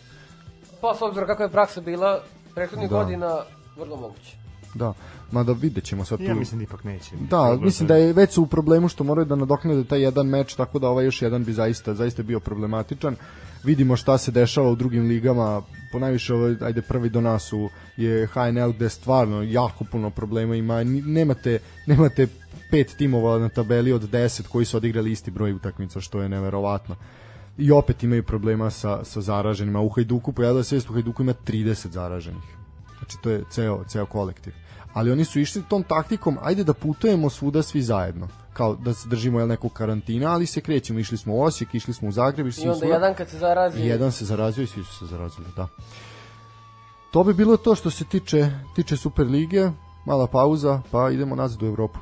Pa s obzirom kakva je praksa bila prethodnih Da. godina, Vrlo moguće. Da, mada vidjet ćemo sad tu. Ja mislim da ipak neće. Da, Problem mislim da je već su u problemu što moraju da nadoknade taj jedan meč, tako da ovaj još jedan bi zaista zaista bio problematičan. Vidimo šta se dešava u drugim ligama, po najviše ovaj, ajde prvi do nas u, je HNL gde stvarno jako puno problema ima, nemate, nemate pet timova na tabeli od 10 koji su odigrali isti broj utakmica, što je neverovatno. I opet imaju problema sa, sa zaraženima. U Hajduku pojavila se vest, u Hajduku ima 30 zaraženih. Znači to je ceo, ceo kolektiv. Ali oni su išli tom taktikom, ajde da putujemo svuda svi zajedno. Kao da se držimo jel, nekog karantina, ali se krećemo. Išli smo u Osijek, išli smo u Zagreb, išli I smo onda svuda. jedan kad se zarazi, I jedan se zarazio i svi su se zarazili, da. To bi bilo to što se tiče, tiče Super lige. Mala pauza, pa idemo nazad u Evropu.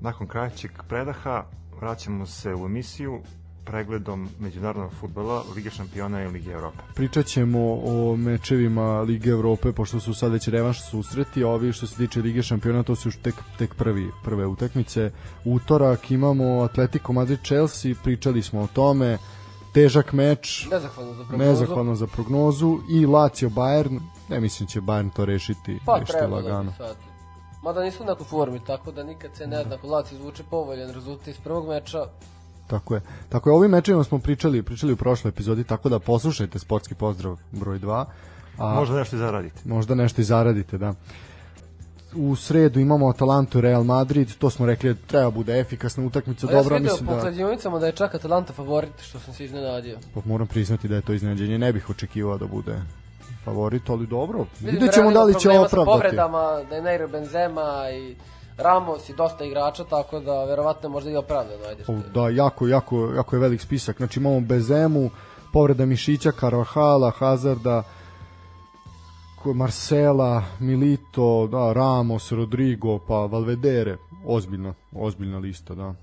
Nakon kraćeg predaha vraćamo se u emisiju pregledom međunarodnog futbola, Lige šampiona i Lige Evrope. Pričat ćemo o mečevima Lige Evrope, pošto su sad već revanš susreti, a ovi što se tiče Lige šampiona, to su još tek, tek prvi, prve utakmice. Utorak imamo Atletico Madrid-Chelsea, pričali smo o tome, težak meč, nezahvalno za prognozu. nezahvalno za prognozu, i Lazio Bayern, ne mislim će Bayern to rešiti, Pa da lagano. sad. Mada nisu u nekoj formi, tako da nikad se Da. ne zna ako Laci izvuče povoljan rezultat iz prvog meča. Tako je. Tako je, o ovim mečevima smo pričali, pričali u prošloj epizodi, tako da poslušajte sportski pozdrav broj 2. A Možda nešto i zaradite. možda nešto i zaradite, da. U sredu imamo Atalantu i Real Madrid, to smo rekli da treba bude efikasna utakmica, A ja sam vidio mislim da kladionicama da je čak Atalanta favorit, što sam se iznenadio. pa moram priznati da je to iznenađenje, ne bih očekivao da bude favorit, ali dobro. Vidjet ćemo da li će opravdati. povredama, da je Neiro Benzema i Ramos i dosta igrača, tako da verovatno možda i opravdano. Ajde, što. Da, jako, jako, jako je velik spisak. Znači imamo Bezemu, povreda Mišića, Carvajala, Hazarda, Marcela, Milito, da, Ramos, Rodrigo, pa Valvedere. Ozbiljna, ozbiljna lista, da.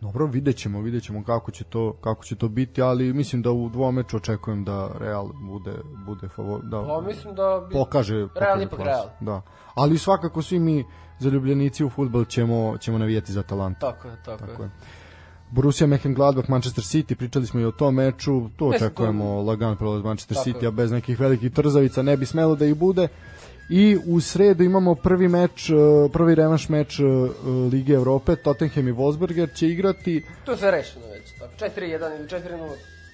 Dobro, vidjet ćemo, vidjet ćemo kako će to, kako će to biti, ali mislim da u dvom meču očekujem da Real bude, bude favor, da Pa mislim da bi... pokaže, Real pokaže ipak. Real. Da. Ali svakako svi mi zaljubljenici u fudbal ćemo, ćemo navijati za Atalantu. Tako je, tako, Tako je. je. Borussia Mönchengladbach Manchester City, pričali smo i o tom meču, tu Mislim, očekujemo lagan prolaz Manchester Tako City, a bez nekih velikih trzavica ne bi smelo da ih bude. I u sredu imamo prvi meč, eh, prvi revanš meč eh, Lige Evrope, Tottenham i Wolfsberger će igrati. To sve rešeno već, tako. 4-1 ili 4-0.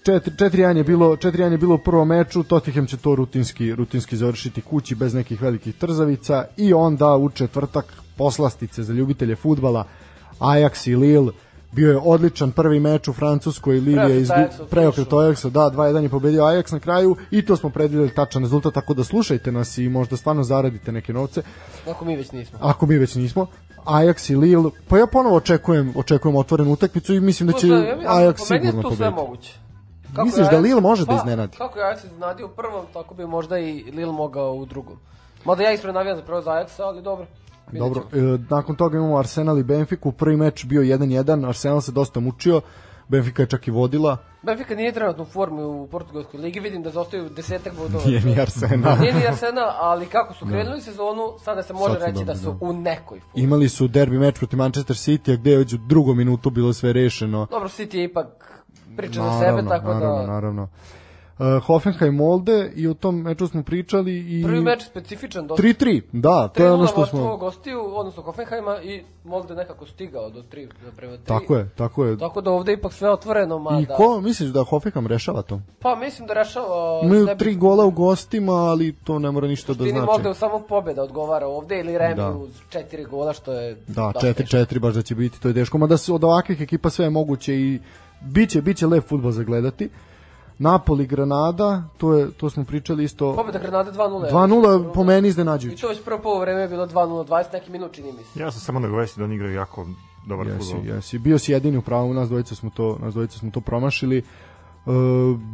4-1 je bilo 4-1 je bilo u prvom meču, Tottenham će to rutinski rutinski završiti kući bez nekih velikih trzavica i onda u četvrtak poslastice za ljubitelje fudbala Ajax i Lille bio je odličan prvi meč u Francuskoj Lille je Preokret. Ajaxa da 2-1 je pobedio Ajax na kraju i to smo predvideli tačan rezultat tako da slušajte nas i možda stvarno zaradite neke novce Ako mi već nismo. ako mi već nismo Ajax i Lille pa ja ponovo očekujem očekujem otvorenu utakmicu i mislim da će Pa ja- ja- Ajax sigurno tu sve pobediti moguće. Misliš je da Lille može da pa, iznenadi? Kako je Ajax iznenadio u prvom, tako bi možda i Lille mogao u drugom. Mada ja ispravno navijam za prvo za Ajaxa, ali dobro. Dobro, e, nakon toga imamo Arsenal i Benfiku, prvi meč bio 1-1, Arsenal se dosta mučio, Benfica je čak i vodila, Benfica nije trenutno u formi u portugalskoj ligi, vidim da zaostaju desetak bodova. nije ni Arsenal. Nije ni Arsenal, ali kako su krenuli sezonu, sada se može reći da dobri, su da. u nekoj formi. Imali su derbi meč protiv Manchester City, a gde je već u drugom minutu bilo sve rešeno. Dobro, City je ipak priča za sebe, tako naravno, da... naravno. Uh, Hoffenheim Molde i o tom meču smo pričali i Prvi meč specifičan, dosta 3-3, da, to je ono što smo... gostiju, odnosno Hoffenheima i Molde nekako stigao do 3 prema 3. Tako je, tako je. Tako da ovde ipak sve otvoreno, mada... I ko misliš da Hoffenheim rešava to? Pa mislim da rešava... Imaju bi- tri gola u gostima, ali to ne mora ništa da Suštini znači. Molde samo pobjeda odgovara ovde ili Remi Da. uz četiri gola, što je... Da, dosta teško. 4-4 baš da će biti, to je teško. Mada se od ovakvih ekipa sve je moguće i biće, biće lep futbol za gledati. Napoli, Granada, to, je, to smo pričali isto. Pobjeda Granade 2-0. 2-0 po meni I iznenađujuće. to već prvo polovo vreme je bilo 2-0, 20 neki minut čini mi se. Ja sam samo nagovesti da oni igraju jako dobar Jesi, futbol. jesi. Bio si jedini u pravu, nas dvojica smo to, nas dvojica smo to promašili. Uh,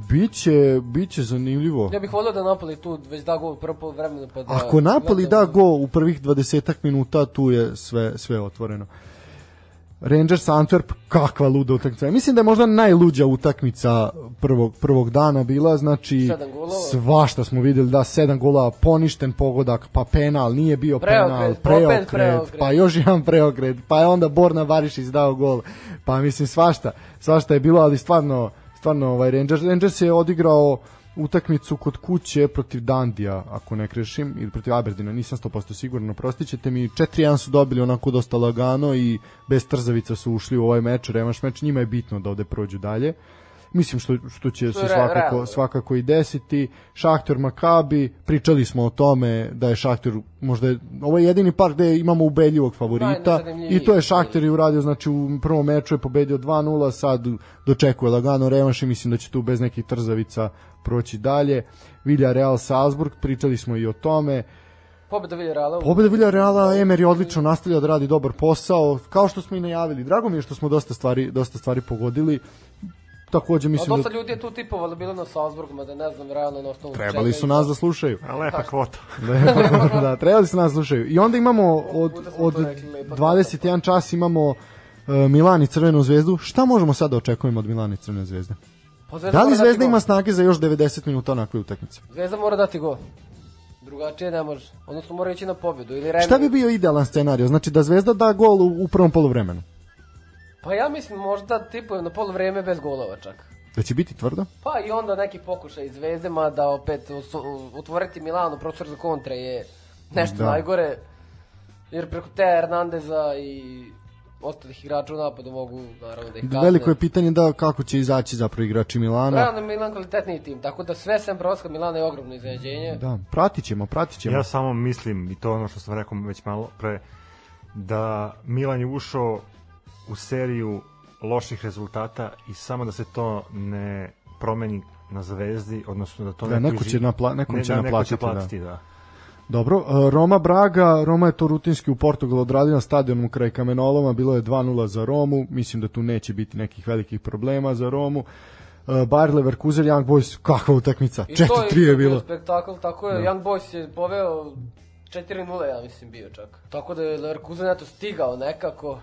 biće, biće zanimljivo. Ja bih volio da Napoli tu već da gol u prvo vremena. Pa da Ako Napoli da gledamo. go u prvih 20 minuta, tu je sve, sve otvoreno. Rangers Antwerp, kakva luda utakmica. Mislim da je možda najluđa utakmica prvog, prvog dana bila, znači svašta smo videli, da, sedam golova, poništen pogodak, pa penal, nije bio Preokret, penal, preokret, preokret. pa još jedan preokret, pa je onda Borna Bariš izdao gol, pa mislim svašta, svašta je bilo, ali stvarno, stvarno ovaj Rangers, Rangers je odigrao utakmicu kod kuće protiv Dandija, ako ne krešim, ili protiv Aberdina, nisam 100% siguran, prostit ćete mi, 4-1 su dobili onako dosta lagano i bez trzavica su ušli u ovaj meč, revanš meč, njima je bitno da ovde prođu dalje. Mislim što, što će se svakako, svakako i desiti. Šahter Makabi, pričali smo o tome da je Šahter, možda je, ovo je jedini par gde imamo ubedljivog favorita i to je Šahter i uradio, znači u prvom meču je pobedio 2-0, sad dočekuje lagano revanš i mislim da će tu bez nekih trzavica proći dalje. Vilja Real Salzburg, pričali smo i o tome. Pobeda Villarreala. Pobeda Villarreala, Emer je odlično nastavlja da radi dobar posao, kao što smo i najavili. Drago mi je što smo dosta stvari, dosta stvari pogodili. Takođe A mislim dosta da ljudi je tu tipovalo bilo na Salzburgu, mada ne znam realno na osnovu trebali su nas da slušaju. A lepa kvota. da, da, trebali su nas da slušaju. I onda imamo od, od to rekli, lepa 21 čas imamo uh, Milan i Crvenu zvezdu. Šta možemo sad da očekujemo od Milana i Crvene zvezde? Pa Zvezda Da li dati Zvezda ima snage za još 90 minuta onakve utakmice? Zvezda mora dati gol. Drugačije ne može. Odnosno mora ići na pobedu. Ili remi. Šta bi bio idealan scenarij? Znači da Zvezda da gol u, u prvom poluvremenu. Pa ja mislim možda tipujem na polovreme bez golova čak. Da će biti tvrdo? Pa i onda neki pokušaj Zvezde, da opet utvoriti Milanu prostor za kontre je nešto Da. najgore. Jer preko te Hernandeza i ostalih igrača u napadu mogu naravno da ih kazne. Veliko je pitanje da kako će izaći zapravo igrači Milana. Realno je Milan kvalitetniji tim, tako da sve sem prolaska Milana je ogromno iznenađenje. Da, pratit ćemo, pratit ćemo. Ja samo mislim, i to ono što sam rekao već malo pre, da Milan je ušao u seriju loših rezultata i samo da se to ne promeni na zvezdi, odnosno da to Da, neko će napla- nekom ne, će da, naplatiti, Neko će platiti, da. Dobro, e, Roma Braga, Roma je to rutinski u Portugalu odradio na stadionu kraj Kamenoloma, bilo je 2-0 za Romu, mislim da tu neće biti nekih velikih problema za Romu. E, Bayer Leverkusen, Young Boys, kakva utakmica, I to 4-3 je bio bilo. spektakl, tako je, Young Boys je poveo 4-0, ja mislim, bio čak. Tako da je Leverkusen eto stigao nekako.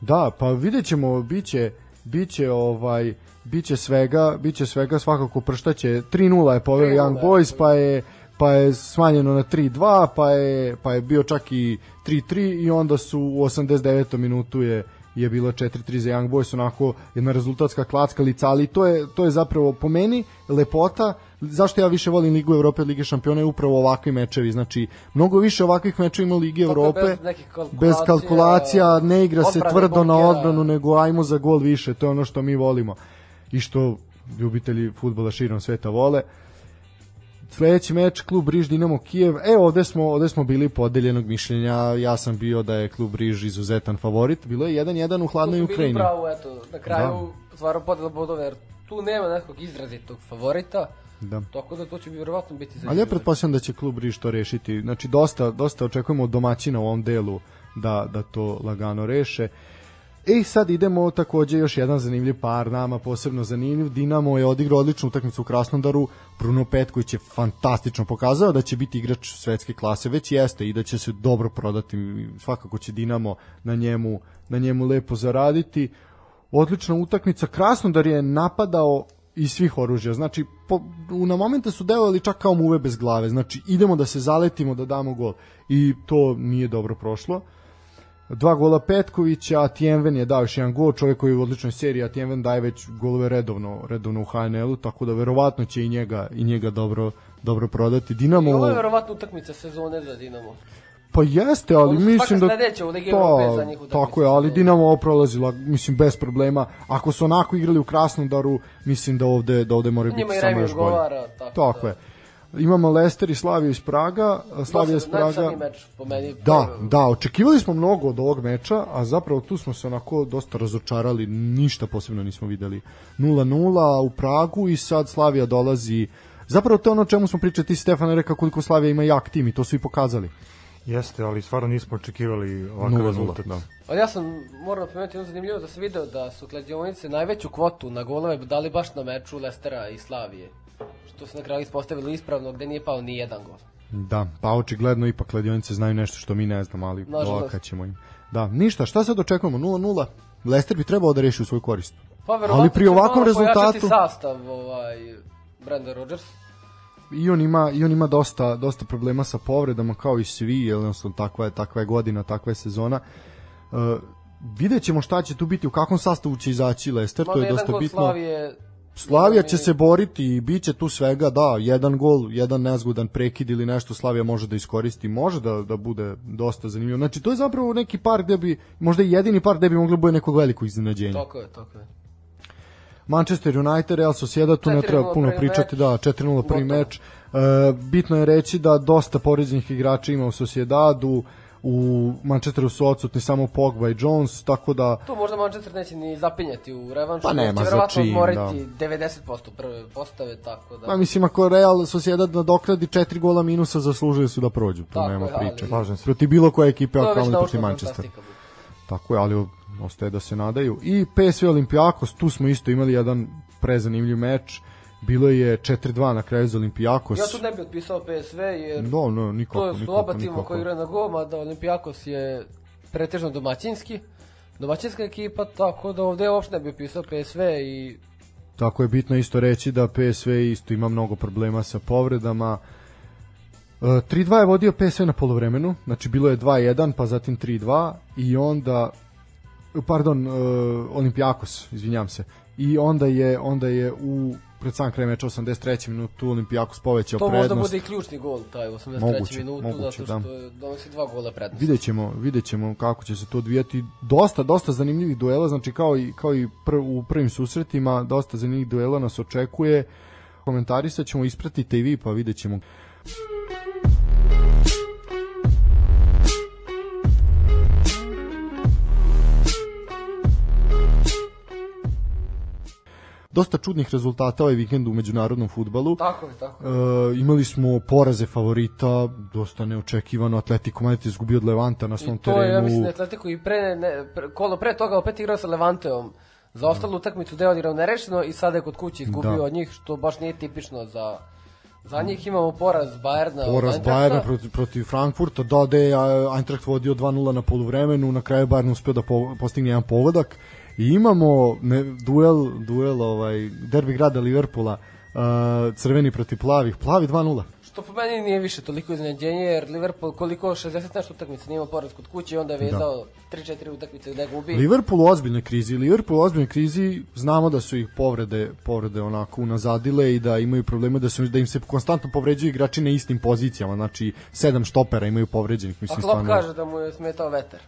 Da, pa vidjet ćemo, biće, biće ovaj, biće svega, biće svega svakako prštaće. 3-0 je poveo 3:0, Young. Boys, pa je pa je smanjeno na 3-2, pa je, pa je bio čak i 3-3 i onda su u 89. minutu je je bilo 4-3 za Young Boys, onako jedna rezultatska klacka lica, ali to je, to je zapravo po meni lepota, zašto ja više volim Ligu Evrope od Lige šampiona je upravo ovakvi mečevi, znači mnogo više ovakvih mečeva ima Tako Evrope, bez kalkulacija, bez kalkulacija, ne igra se tvrdo na bunkera. odbranu, nego ajmo za gol više, to je ono što mi volimo i što ljubitelji futbola širom sveta vole. Sledeći meč, klub Riž Dinamo Kijev. E, ovde smo, ovde smo bili podeljenog mišljenja. Ja sam bio da je klub Riž izuzetan favorit. Bilo je 1-1 u hladnoj Tu su bili Ukrajini. Pravo, eto, na kraju da. stvarno podela bodova, jer tu nema nekog izrazitog favorita. Da. Tako da to će vjerovatno biti za Ali ja pretpostavljam da će klub Riž to rešiti. Znači, dosta, dosta očekujemo od domaćina u ovom delu da, da to lagano reše. E, sad idemo takođe još jedan zanimljiv par, nama posebno zanimljiv. Dinamo je odigrao odličnu utakmicu u Krasnodaru. Bruno Petković je fantastično pokazao da će biti igrač svetske klase, već jeste i da će se dobro prodati. Svakako će Dinamo na njemu, na njemu lepo zaraditi. Odlična utakmica. Krasnodar je napadao iz svih oružja. Znači, po, na momente su delovali čak kao muve bez glave. Znači, idemo da se zaletimo, da damo gol. I to nije dobro prošlo. Dva gola Petkovića, Atijenven je dao još jedan gol, čovjek koji je u odličnoj seriji, Atijenven daje već golove redovno, redovno u HNL-u, tako da verovatno će i njega, i njega dobro, dobro prodati. Dinamo... I ovo je verovatno utakmica sezone za Dinamo. Pa jeste, ali Odnosno, mislim da... sledeća u Ligi Evrope za njih utakmica Tako je, ali. Dinamo ovo prolazila, mislim, bez problema. Ako su onako igrali u Krasnodaru, mislim da ovde, da ovde moraju biti Njima i samo Remi još bolje. odgovara. Tako, Tako je. Imamo Leicester i Slaviju iz Praga. Slavija iz Praga... meč po meni. Da, da, očekivali smo mnogo od ovog meča, a zapravo tu smo se onako dosta razočarali, ništa posebno nismo videli. 0-0 u Pragu i sad Slavija dolazi Zapravo to je ono čemu smo pričali, ti Stefan rekao koliko Slavija ima jak tim i to su i pokazali. Jeste, ali stvarno nismo očekivali ovakav 0-0, rezultat. da. Ali ja sam, moram napomenuti jednu zanimljivo da sam video da su kladionice najveću kvotu na golove dali baš na meču Lestera i Slavije. Što se na kraju ispostavilo ispravno, gde nije pao ni jedan gol. Da, pa očigledno ipak kladionice znaju nešto što mi ne znamo, ali dolakat ćemo im. Da, ništa, šta sad očekujemo? 0-0. Leicester bi trebao da reši u svoju korist. Pa verovatno Ali pri ovakvom rezultatu- sastav ovaj Brenda Rodgers. I on ima i on ima dosta dosta problema sa povredama kao i svi, jednostavno takva je takva je godina, takva je sezona. Uh, vidjet ćemo šta će tu biti, u kakvom sastavu će izaći Leicester, to je dosta bitno. Slavije, Slavija će se boriti i bit će tu svega, da, jedan gol, jedan nezgodan prekid ili nešto Slavija može da iskoristi, može da, da bude dosta zanimljivo. Znači, to je zapravo neki par gde bi, možda i jedini par gde bi moglo da bude nekog velikog iznenađenja. Tako je, tako je. Manchester United, Real Sociedad, tu ne 4:0 treba puno pričati, meč. da, 4-0 prvi meč. E, bitno je reći da dosta poređenih igrača ima u Sociedadu, u Manchesteru su odsutni samo Pogba i Jones, tako da Tu možda Manchester neće ni zapinjati u revanšu. Pa nema će verovatno odmoriti 90% prve postave, tako da... Pa mislim, ako Real Sociedad nadokradi četiri gola minusa, zaslužili su da prođu, tu Tako nema je, ali- priče. Se. Protiv bilo koje ekipe, to a je već kao protiv bude. Tako je, ali ostaje da se nadaju. I PSV Olimpijakos, tu smo isto imali jedan prezanimljiv meč. Bilo je 4-2 na kraju za Olimpijakos. Ja tu ne bih otpisao PSV, jer No, no, nikako, to su nikako, oba tima koji igraju na gol, da Olimpijakos je pretežno domaćinski, domaćinska ekipa, tako da ovde uopšte ne bih pisao PSV i Tako je bitno isto reći da PSV isto ima mnogo problema sa povredama. E, 3-2 je vodio PSV na polovremenu, znači bilo je 2-1, pa zatim 3-2 i onda pardon, e, Olimpijakos, izvinjam se. I onda je onda je u pred sam kraj meča 83. minutu Olimpijakos povećao to prednost. možda bude i ključni gol taj u 83. Moguće, minutu, moguće, zato da. što je donosi dva gola prednosti. Vidjet ćemo, vidjet ćemo kako će se to odvijati. Dosta, dosta zanimljivih duela, znači kao i, kao i pr, u prvim susretima, dosta zanimljivih duela nas očekuje. Komentarisat ćemo, ispratite i vi, pa vidjet Dosta čudnih rezultata ovaj vikend u međunarodnom futbalu. Tako je, tako je. E, imali smo poraze favorita, dosta neočekivano, Atletico Madrid izgubio od Levanta na svom I to terenu. je, ja mislim, Atletico i pre, ne, pre, kolo pre toga opet igrao sa Levanteom. Za ostalu utakmicu gde je odigrao nerešeno i sada je kod kuće izgubio Da. od njih, što baš nije tipično za Za njih imamo poraz Bayerna. od Poraz. Bayerna protiv, protiv Frankfurta, da, da je Eintracht vodio 2-0 na poluvremenu, na kraju Bayern uspeo da po, postigne jedan pogodak i imamo ne, duel, duel ovaj, derbi grada Liverpoola, uh, crveni protiv plavih, plavi 2-0. Što po meni nije više toliko iznenađenje, jer Liverpool koliko 60 nešto utakmica nije imao poraz kod kuće i onda je vezao 3-4 utakmice gde gubi. Liverpool u ozbiljnoj krizi. Liverpool u ozbiljnoj krizi, znamo da su ih povrede, povrede onako unazadile i da imaju probleme da su da im se konstantno povređuju igrači na istim pozicijama, znači sedam štopera imaju povređenih, A mislim Klopp stvarno. kaže da mu je smetao vetar.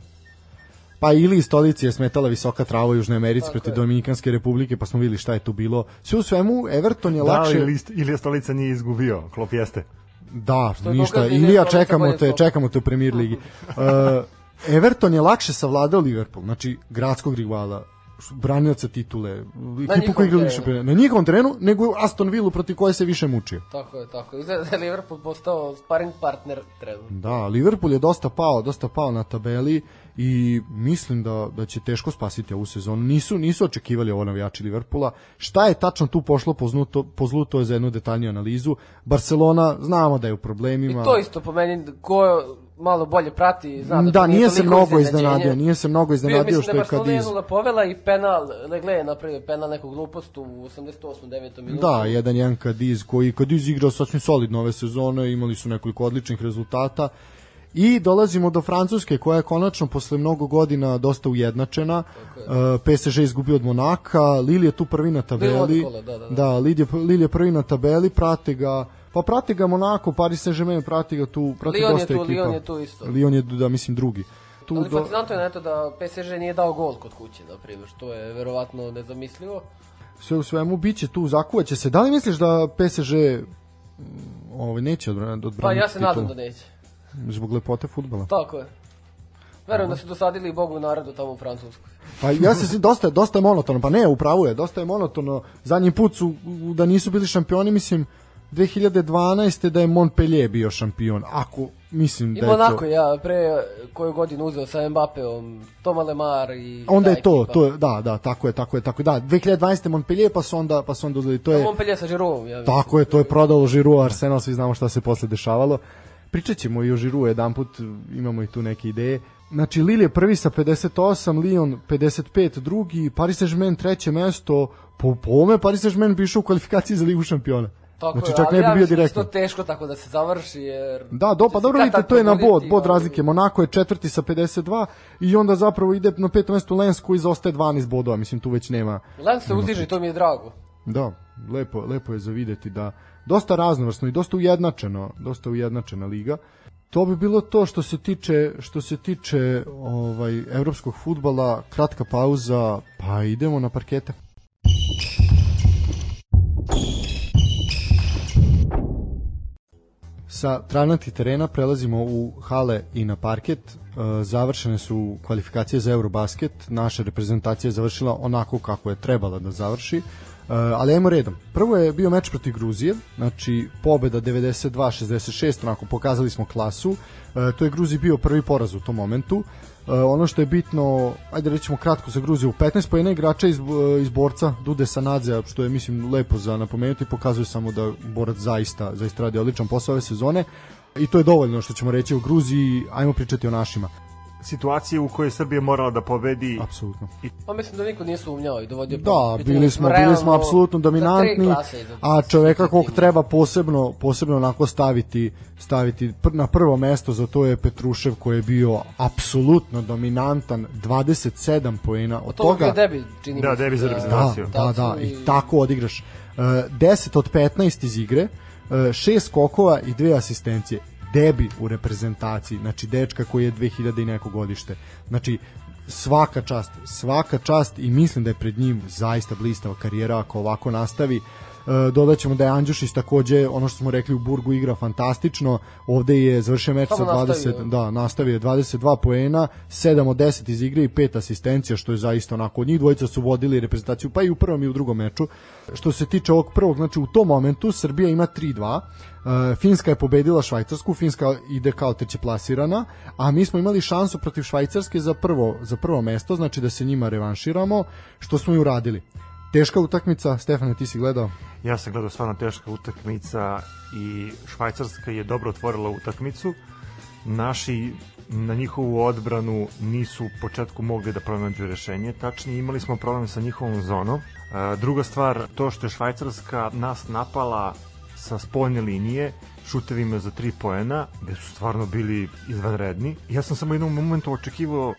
Pa ili iz stolici je smetala visoka trava u Južnoj Americi Tako protiv je. Dominikanske republike, pa smo videli šta je tu bilo. Sve u svemu, Everton je Da, lakše... ili, ili stolica nije izgubio, Klop jeste. Da, je ništa. da je Ilija, čekamo te, čekamo te u Premier Ligi. Uh, Everton je lakše savladao Liverpool, znači gradskog rivala, branioca titule, ekipu njihovom koja igra više pre- na njihovom terenu, nego Aston Villa protiv koje se više mučio. Tako je, tako je. Izgleda da je Liverpool postao sparring partner trenutno. Da, Liverpool je dosta pao, dosta pao na tabeli i mislim da da će teško spasiti ovu sezonu. Nisu nisu očekivali ovo navijači Liverpoola. Šta je tačno tu pošlo po zlu, to, po zlu, to je za jednu detaljniju analizu. Barcelona znamo da je u problemima. I to isto po meni, ko malo bolje prati, zna da, da, to nije se mnogo iznenadio, nije se mnogo iznenadio mislim što da je Barcelona Kadiz. 1-0 povela i penal, Legle napravio penal neku glupost u 88. 9. minutu. Da, jedan jedan Kadiz koji Kadiz igrao sasvim solidno ove sezone, imali su nekoliko odličnih rezultata. I dolazimo do Francuske koja je konačno posle mnogo godina dosta ujednačena. Uh, PSG je izgubio od Monaka, Lille je tu prvi na tabeli. Kola, da, da, da. da Lille, je, Lille je prvi na tabeli, prate ga Pa prate ga Monako, Paris Saint-Germain, prati ga tu, prati Lyon je dosta tu, ekipa. Lyon je tu isto. Lyon je, da, mislim, drugi. Tu Ali do... fascinantno je na to da PSG nije dao gol kod kuće, na primjer, što je verovatno nezamislivo. sve u svemu biće tu, zakuvaće se. Da li misliš da PSG mm, ovaj, neće odbraniti Pa ja se nadam da neće. Zbog lepote futbala. Tako je. Verujem da su dosadili i Bogu narodu tamo u Francuskoj. Pa ja se dosta dosta je monotono, pa ne, upravo je, dosta je monotono. Zadnji put su da nisu bili šampioni, mislim 2012. da je Montpellier bio šampion. Ako mislim I da je Monako to ja pre koju godinu uzeo sa Mbappeom, Toma Lemar i onda je to, ekipa. to je, da, da, tako je, tako je, tako je. Da, 2012. Montpellier pa su onda pa su onda uzeli, to je Montpellier sa Giroudom, ja mislim. Tako je, to je prodalo Žiru Arsenal, svi znamo šta se posle dešavalo. Pričat ćemo i o Žiru jedan put, imamo i tu neke ideje. Znači, Lille je prvi sa 58, Lyon 55, drugi, Paris Saint-Germain treće mesto, po, po ome Paris Saint-Germain bi išao u kvalifikaciji za Ligu šampiona. Tako znači, je, čak ali ne bi ja bio da direktno. to teško tako da se završi, jer... Da, do, pa dobro vidite, to je na bod, bod razlike. Monako je četvrti sa 52 i onda zapravo ide na peto mesto Lens koji zaostaje 12 bodova, mislim tu već nema Lens se uzdiže, i to mi je drago. Da, lepo, lepo je za videti da dosta raznovrsno i dosta ujednačeno, dosta ujednačena liga. To bi bilo to što se tiče što se tiče ovaj evropskog fudbala, kratka pauza, pa idemo na parkete. Sa travnatih terena prelazimo u hale i na parket. E, Završene su kvalifikacije za Eurobasket. Naša reprezentacija je završila onako kako je trebala da završi. E, ali ajmo redom. Prvo je bio meč protiv Gruzije, znači pobeda 92-66, onako pokazali smo klasu. E, to je Gruziji bio prvi poraz u tom momentu. E, ono što je bitno, ajde rećemo kratko za Gruziju, 15 pojena igrača iz, iz borca Dude Sanadze, što je mislim lepo za napomenuti, pokazuje samo da borac zaista, zaista radi odličan posao ove sezone i to je dovoljno što ćemo reći o Gruziji, ajmo pričati o našima. Situacije u kojoj Srbija morala da pobedi Apsolutno. Pa mislim da niko nije sumnjao i dovodio... Da, bili smo, realno bili smo apsolutno dominantni, a čoveka kog treba posebno posebno onako staviti staviti pr na prvo mesto za to je Petrušev koji je bio apsolutno dominantan 27 poena od To toga. debi, čini Da, debi za da, reprezentaciju. da, da, Tad su i i- tako odigraš. Uh, 10 od 15 iz igre uh, šest skokova i dve asistencije debi u reprezentaciji znači dečka koji je 2000 i neko godište. Znači svaka čast svaka čast i mislim da je pred njim zaista blistava karijera ako ovako nastavi. E, dodaćemo da je Andjušić takođe ono što smo rekli u Burgu igra fantastično ovde je završio meč sa Samo 20 nastavio. da nastavio je 22 poena 7 od 10 iz igre i 5 asistencija što je zaista onako od njih dvojica su vodili reprezentaciju pa i u prvom i u drugom meču što se tiče ovog prvog znači u tom momentu Srbija ima 3-2 Uh, Finska je pobedila Švajcarsku, Finska ide kao treće plasirana, a mi smo imali šansu protiv Švajcarske za prvo, za prvo mesto, znači da se njima revanširamo, što smo i uradili. Teška utakmica, Stefane, ti si gledao? Ja sam gledao stvarno teška utakmica i Švajcarska je dobro otvorila utakmicu. Naši na njihovu odbranu nisu u početku mogli da pronađu rešenje, tačnije imali smo problem sa njihovom zonom. E, druga stvar, to što je Švajcarska nas napala sa spoljne linije, šutevima za tri poena, gde su stvarno bili izvanredni. Ja sam samo jednom momentu očekivao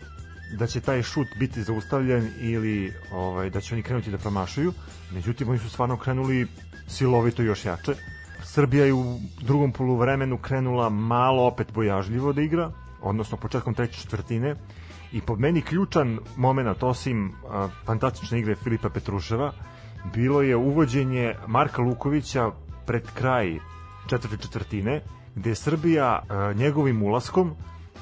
da će taj šut biti zaustavljen ili ovaj, da će oni krenuti da promašuju. Međutim, oni su stvarno krenuli silovito još jače. Srbija je u drugom poluvremenu krenula malo opet bojažljivo da igra, odnosno početkom treće četvrtine. I po meni ključan moment, osim a, fantastične igre Filipa Petruševa, bilo je uvođenje Marka Lukovića pred kraj četvrte četvrtine, gde je Srbija a, njegovim ulaskom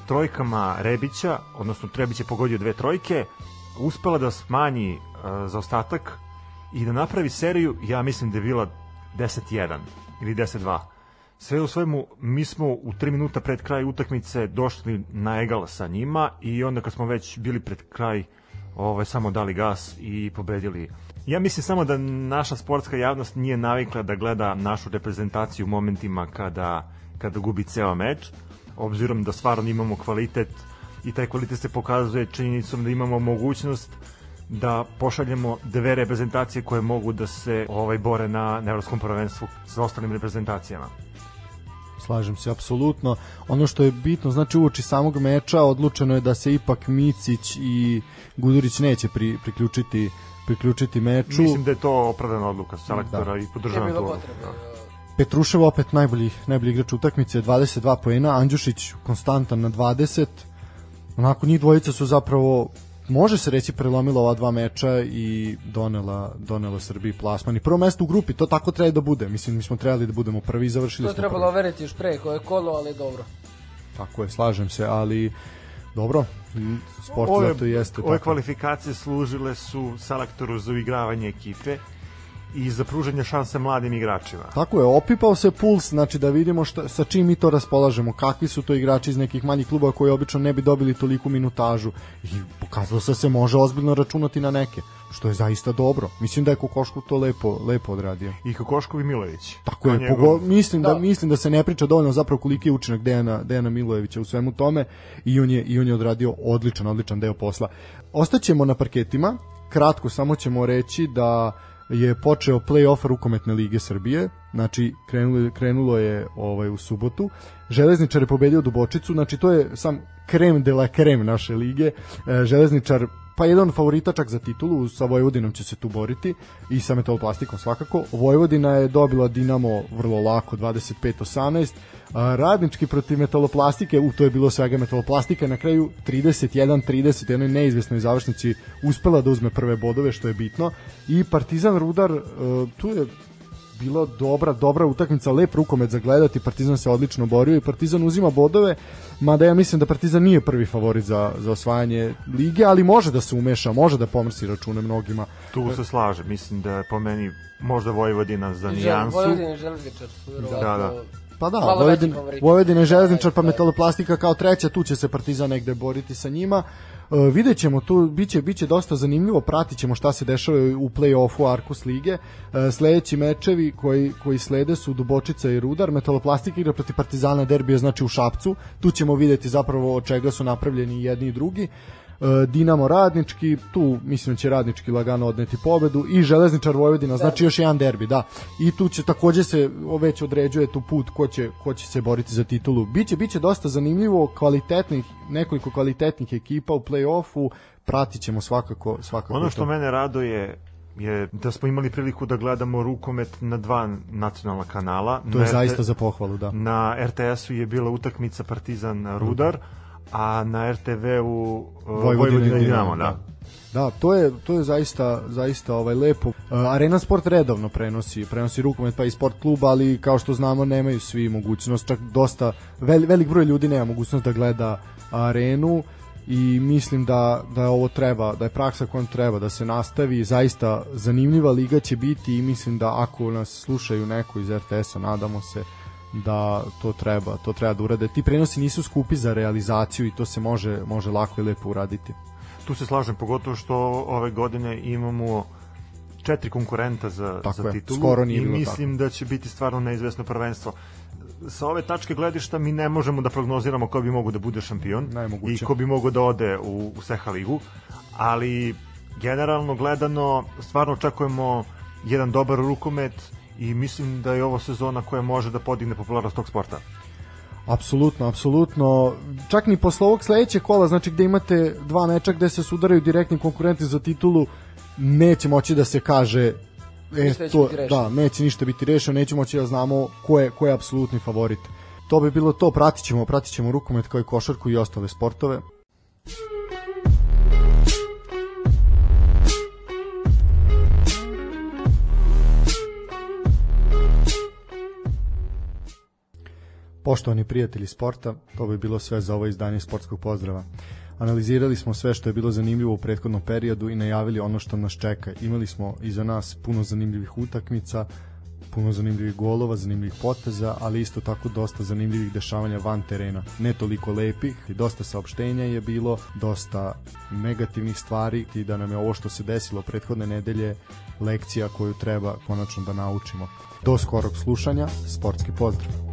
trojkama Rebića, odnosno Trebić je pogodio dve trojke, uspela da smanji uh, zaostatak i da napravi seriju, ja mislim da je bila 10-1 ili 10-2. Sve u svemu, mi smo u 3 minuta pred kraj utakmice došli na egal sa njima i onda kad smo već bili pred kraj ovaj, samo dali gas i pobedili. Ja mislim samo da naša sportska javnost nije navikla da gleda našu reprezentaciju u momentima kada, kada gubi ceo meč, obzirom da stvarno imamo kvalitet i taj kvalitet se pokazuje činjenicom da imamo mogućnost da pošaljemo dve reprezentacije koje mogu da se ovaj bore na, na evropskom prvenstvu sa ostalim reprezentacijama. Slažem se apsolutno. Ono što je bitno, znači uoči samog meča odlučeno je da se ipak Micić i Gudurić neće pri, priključiti priključiti meču. Mislim da je to opravdana odluka selektora Da. i Nije podržavam potrebe. odluku. Petrušev opet najbolji, najbolji igrač utakmice, 22 poena, Andjušić konstantan na 20. Onako njih dvojica su zapravo može se reći prelomila ova dva meča i donela, donela Srbiji plasman. I prvo mesto u grupi, to tako treba da bude. Mislim, mi smo trebali da budemo prvi i završili To je smo trebalo prvi. overiti još pre koje kolo, ali dobro. Tako je, slažem se, ali dobro, sport Ove, zato jeste ove tako. kvalifikacije služile su selektoru za uigravanje ekipe i za pružanje šanse mladim igračima. Tako je, opipao se puls, znači da vidimo šta, sa čim mi to raspolažemo, kakvi su to igrači iz nekih manjih kluba koji obično ne bi dobili toliku minutažu i pokazalo se da se može ozbiljno računati na neke, što je zaista dobro. Mislim da je Kokošku to lepo, lepo odradio. I Kokoškov i Milović. Tako je, njegov... pogo, mislim, da. Da. mislim da se ne priča dovoljno zapravo koliki je učinak Dejana, Dejana Milojevića u svemu tome i on je, i on je odradio odličan, odličan deo posla. Ostaćemo na parketima, kratko samo ćemo reći da je počeo play-off rukometne lige Srbije, znači krenulo, krenulo je ovaj u subotu. Železničar je pobedio Dubočicu, znači to je sam krem de la krem naše lige. E, Železničar pa jedan favorita čak za titulu, sa Vojvodinom će se tu boriti i sa metaloplastikom svakako. Vojvodina je dobila Dinamo vrlo lako 25-18, a, radnički protiv metaloplastike, u to je bilo svega metaloplastika, na kraju 31-30, jednoj neizvesnoj završnici uspela da uzme prve bodove, što je bitno, i Partizan Rudar, e, tu je bila dobra, dobra utakmica, lep rukomet za gledati, Partizan se odlično borio i Partizan uzima bodove, mada ja mislim da Partizan nije prvi favorit za, za osvajanje lige, ali može da se umeša, može da pomrsi račune mnogima. Tu se slaže, mislim da je po meni možda Vojvodina za nijansu. Vojvodina i Železničar su. Da, da. Pa da, Vojvodina. Vojvodina je železničar, pa da. metaloplastika kao treća, tu će se Partizan negde boriti sa njima. E, vidjet ćemo tu, biće, biće dosta zanimljivo, pratit ćemo šta se dešava u play-offu Arkus lige. E, sledeći mečevi koji, koji slede su Dubočica i Rudar, metaloplastika igra protiv Partizana derbija, znači u Šapcu. Tu ćemo videti zapravo od čega su napravljeni jedni i drugi. E, Dinamo Radnički, tu mislim da će Radnički lagano odneti pobedu i Železničar Vojvodina, znači još jedan derbi, da. I tu će takođe se već određuje tu put ko će, ko će se boriti za titulu. Biće biće dosta zanimljivo, kvalitetnih nekoliko kvalitetnih ekipa u plej-ofu, pratit ćemo svakako svakako Ono to. što mene raduje je da smo imali priliku da gledamo rukomet na dva nacionalna kanala. to je Na zaista za pohvalu, da. Na RTS-u je bila utakmica Partizan Rudar, a na RTV-u uh, Vojvodina, i Dinamo, da. Da, to je to je zaista zaista ovaj lepo. Uh, Arena Sport redovno prenosi, prenosi rukomet pa i sport klub, ali kao što znamo nemaju svi mogućnost, čak dosta vel, velik broj ljudi nema mogućnost da gleda Arenu i mislim da da ovo treba, da je praksa kojom treba da se nastavi. Zaista zanimljiva liga će biti i mislim da ako nas slušaju neko iz RTS-a, nadamo se da to treba, to treba da urade. Ti prenosi nisu skupi za realizaciju i to se može može lako i lepo uraditi. Tu se slažem, pogotovo što ove godine imamo četiri konkurenta za, Tako za je, titulu skoro nije i mislim da će biti stvarno neizvesno prvenstvo. Sa ove tačke gledišta mi ne možemo da prognoziramo ko bi mogo da bude šampion Najmoguće. i ko bi mogo da ode u, u Seha ligu, ali generalno gledano stvarno očekujemo jedan dobar rukomet i mislim da je ovo sezona koja može da podigne popularnost tog sporta. Apsolutno, apsolutno. Čak ni posle ovog sledećeg kola, znači gde imate dva meča gde se sudaraju direktni konkurenti za titulu, neće moći da se kaže e, to, da, neće ništa biti rešeno, neće moći da znamo ko je, ko je apsolutni favorit. To bi bilo to, pratit ćemo, pratit ćemo rukomet kao i košarku i ostale sportove. Poštovani prijatelji sporta, to bi bilo sve za ovo izdanje sportskog pozdrava. Analizirali smo sve što je bilo zanimljivo u prethodnom periodu i najavili ono što nas čeka. Imali smo iza nas puno zanimljivih utakmica, puno zanimljivih golova, zanimljivih poteza, ali isto tako dosta zanimljivih dešavanja van terena. Ne toliko lepih, dosta saopštenja je bilo, dosta negativnih stvari i da nam je ovo što se desilo prethodne nedelje lekcija koju treba konačno da naučimo. Do skorog slušanja, sportski pozdrav!